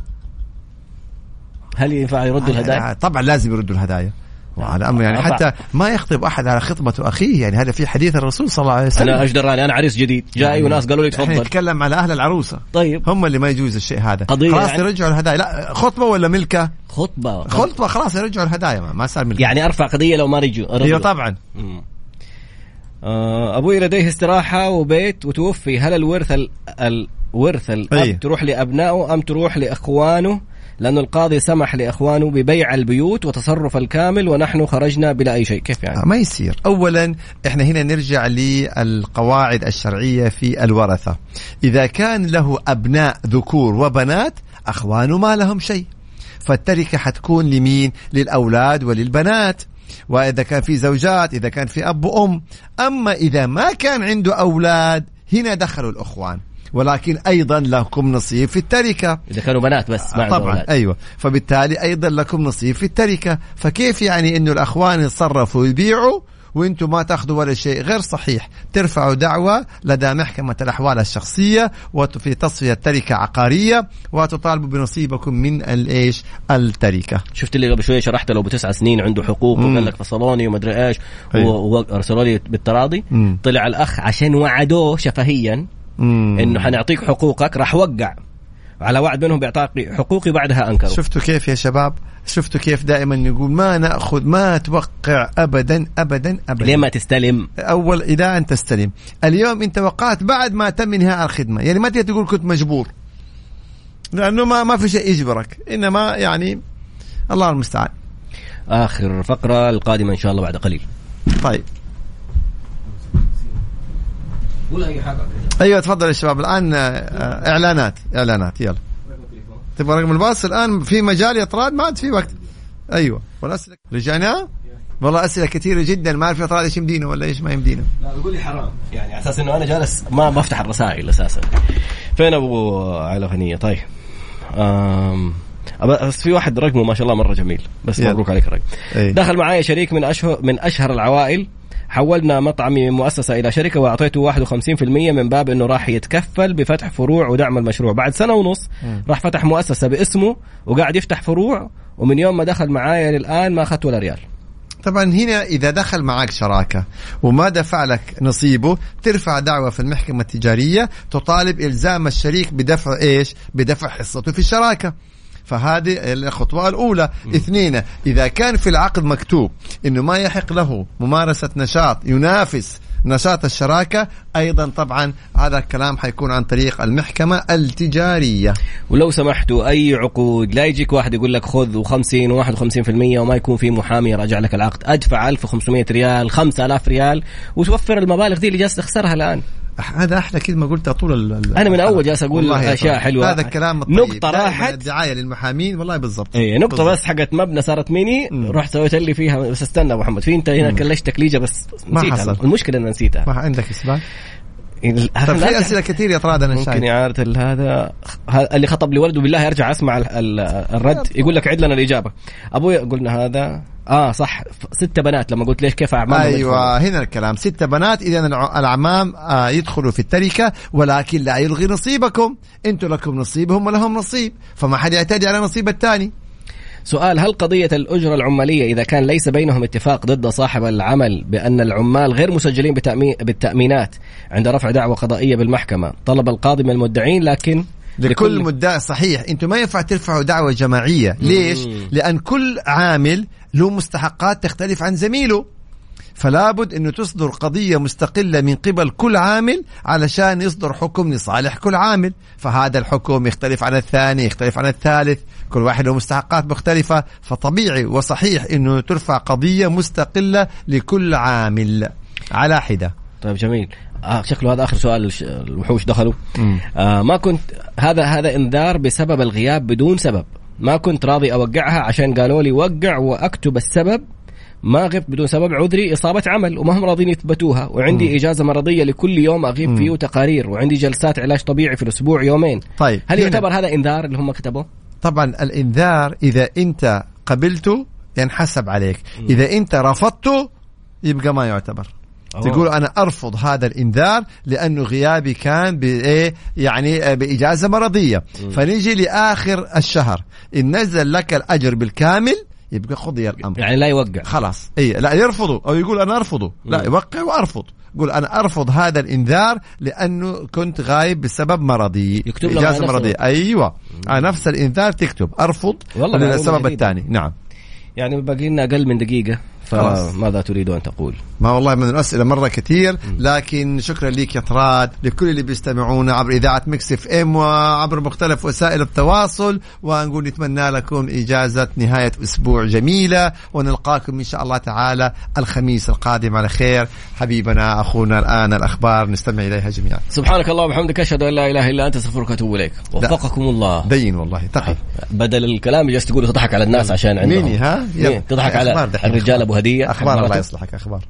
هل ينفع يردوا الهدايا؟ طبعا لازم يردوا الهدايا. وهذا أمر يعني. حتى ما يخطب أحد على خطبة أخيه يعني هذا في حديث الرسول صلى الله عليه وسلم. أنا إيش أنا عريس جديد. جاي وناس قالوا لي تفضل. [laughs] نتكلم على أهل العروسة. طيب. هم اللي ما يجوز الشيء هذا. قضية خلاص يعني. يرجعوا الهدايا. لا خطبة ولا ملكة؟ خطبة. خطبة خلاص يرجعوا الهدايا. ما, ما صار ملكة. يعني أرفع قضية لو ما رجوا أيوه طبعا. مم. آه، أبوي لديه استراحة وبيت وتوفي. هل الورث ال... الورث الأب أي. تروح لأبنائه أم تروح لإخوانه؟ لأن القاضي سمح لإخوانه ببيع البيوت وتصرف الكامل ونحن خرجنا بلا أي شيء. كيف يعني؟ ما يصير. اولا إحنا هنا نرجع للقواعد الشرعية في الورثة. إذا كان له أبناء ذكور وبنات اخوانه ما لهم شيء. فالتركة حتكون لمين؟ للأولاد وللبنات. وإذا كان في زوجات إذا كان في أب وأم. أما إذا ما كان عنده أولاد هنا دخلوا الإخوان. ولكن أيضا لكم نصيب في التركة إذا كانوا بنات بس ما عندهم طبعا أولاد. أيوه فبالتالي أيضا لكم نصيب في التركة فكيف يعني إنه الأخوان يتصرفوا ويبيعوا وأنتم ما تأخذوا ولا شيء غير صحيح ترفعوا دعوة لدى محكمة الأحوال الشخصية وفي تصفية تركة عقارية وتطالبوا بنصيبكم من الايش التركة شفت اللي قبل شوية شرحت لو بتسع سنين عنده حقوق. وقال لك فصلوني ومدري إيش أيوة. وارسلوا لي بالتراضي مم. طلع الأخ عشان وعدوه شفهيا مم. إنه حنعطيك حقوقك راح وقع. على وعد منهم بيعطاك حقوقي بعدها أنكروا. شفتوا كيف يا شباب؟ شفتوا كيف دائما نقول ما نأخذ ما توقع ابدا ابدا ابدا. ليه ما تستلم؟ أول إلى ان تستلم. اليوم أنت وقعت بعد ما تم انهاء الخدمة. يعني ما تقدر تقول كنت مجبور. لأنه ما ما في شيء يجبرك. إنما يعني الله المستعان. آخر فقرة القادمة إن شاء الله بعد قليل. طيب. ولا أي حاجة. أيوه تفضل يا شباب. الآن آه، إعلانات. إعلانات يلا. تبغى رقم الباص؟ الآن في مجال يا طراد ما عاد في وقت. أيوه. والاسئله رجعنا؟ والله أسئلة كثيرة جدا. ما أعرف يا طراد إيش يمدينا ولا إيش ما يمدينا لا بقول لي حرام. يعني على أساس إنه أنا جالس ما بفتح الرسائل أساسا. فين أبو عائله غنية؟ طيب. أم... بس في واحد رقمه ما شاء الله مرة جميل. بس. مبروك عليك الرقم. دخل معايا شريك من أشهر من أشهر العوائل. حولنا مطعمي من مؤسسة إلى شركة وأعطيته 51% من باب أنه راح يتكفل بفتح فروع ودعم المشروع بعد سنة ونص راح فتح مؤسسة باسمه وقاعد يفتح فروع ومن يوم ما دخل معايا للآن ما أخذت ولا ريال طبعا هنا إذا دخل معك شراكة وما دفع لك نصيبه ترفع دعوة في المحكمة التجارية تطالب إلزام الشريك بدفع إيش؟ بدفع حصته في الشراكة. فهذه الخطوة الأولى. اثنين إذا كان في العقد مكتوب أنه ما يحق له ممارسة نشاط ينافس نشاط الشراكة أيضا طبعا هذا الكلام حيكون عن طريق المحكمة التجارية. ولو سمحتوا أي عقود؟ لا يجيك واحد يقول لك خذ و50 و51% وما يكون في محامي يراجع لك العقد. أدفع 1500 ريال 5000 ريال وتوفر المبالغ دي اللي جالس تخسرها الآن. هذا أحلى كلمة قلتها طول ال- أنا من أول جالس أشياء طارق. حلوة. هذا الكلام الطيب. دائماً راحت. الدعاية للمحامين والله بالضبط. اي نقطة بالضبط. بس حقت مبنى صارت ميني. رحت سويت اللي فيها. بس استنى أبو محمد في أنت هنا كلشت تكليجة بس ما نسيتها. حصل. المشكلة ان نسيتها. ما عندك إثبات؟ ال- طيب لا في أسئلة كثير يا طراد أنا ممكن شايف. إعادة ال- هذا. اللي خطب لي ولده بالله يرجع أسمع ال- ال- الرد يقول لك عد لنا الإجابة. أبوي قلنا هذا. آه صح. ستة بنات لما قلت ليش كيف أعمامهم أيوه هنا الكلام. ستة بنات اذا الأعمام آه يدخلوا في التركة ولكن لا يلغي نصيبكم. أنتم لكم نصيب هم لهم نصيب. فما حد يعتدي على نصيب الثاني. سؤال هل قضية الأجرة العمالية إذا كان ليس بينهم اتفاق ضد صاحب العمل بأن العمال غير مسجلين بالتأمينات عند رفع دعوى قضائية بالمحكمة؟ طلب القاضي من المدعين لكن لكل مدعي صحيح. أنتم ما ينفع ترفعوا دعوة جماعية. ليش؟ لأن كل عامل له مستحقات تختلف عن زميله. فلا بد إنه تصدر قضية مستقلة من قبل كل عامل علشان يصدر حكم لصالح كل عامل. فهذا الحكم يختلف عن الثاني يختلف عن الثالث. كل واحد له مستحقات مختلفة. فطبيعي وصحيح إنه ترفع قضية مستقلة لكل عامل. على حدة. طيب جميل. آه شكله هذا آخر سؤال الوحوش دخلوا. آه ما كنت هذا هذا إنذار بسبب الغياب بدون سبب. ما كنت راضي أوقعها عشان قالوا لي وقع وأكتب السبب. ما غبت بدون سبب. عذري إصابة عمل وما هم راضين يثبتوها. وعندي إجازة مرضية لكل يوم أغيب فيه وتقارير وعندي جلسات علاج طبيعي في الأسبوع يومين. طيب هل هنا- يعتبر هذا إنذار اللي هم كتبوه؟ طبعا الإنذار إذا أنت قبلته ينحسب عليك. إذا أنت رفضته يبقى ما يعتبر. أوه. تقول أنا أرفض هذا الإنذار لأنه غيابي كان بايه يعني آه، بإجازة مرضية. فنيجي لآخر الشهر. إن نزل لك الأجر بالكامل يبقى قضي الأمر. يعني لا يوقع. خلاص. اي لا يرفضه. أو يقول أنا أرفضه. لا يوقع وأرفض. يقول أنا أرفض هذا الإنذار لأنه كنت غايب بسبب مرضي. يكتب له إجازة مرضية. أيوه. على نفس الإنذار تكتب. أرفض والله جديدة. الثاني. نعم. يعني باقي لنا أقل من دقيقة. خلاص. فماذا تريد أن تقول؟ ما والله من الأسئلة مرة كثير لكن شكرا لك يا طراد لكل اللي بيستمعونا عبر إذاعة مكس إف إم وعبر مختلف وسائل التواصل ونقول نتمنى لكم إجازة نهاية أسبوع جميلة ونلقاكم إن شاء الله تعالى الخميس القادم على خير. حبيبنا أخونا الآن الأخبار نستمع إليها جميعا. سبحانك اللهم وبحمدك أشهد أن لا إله إلا أنت أستغفرك وأتوب إليك. وفقكم الله. دين والله تقي. بدل الكلام جالس تقول تضحك على الناس عشان عندهم. ميني ها مين؟ تضحك على الرجال أبو هديه أخبار الله. يصلحك أخبار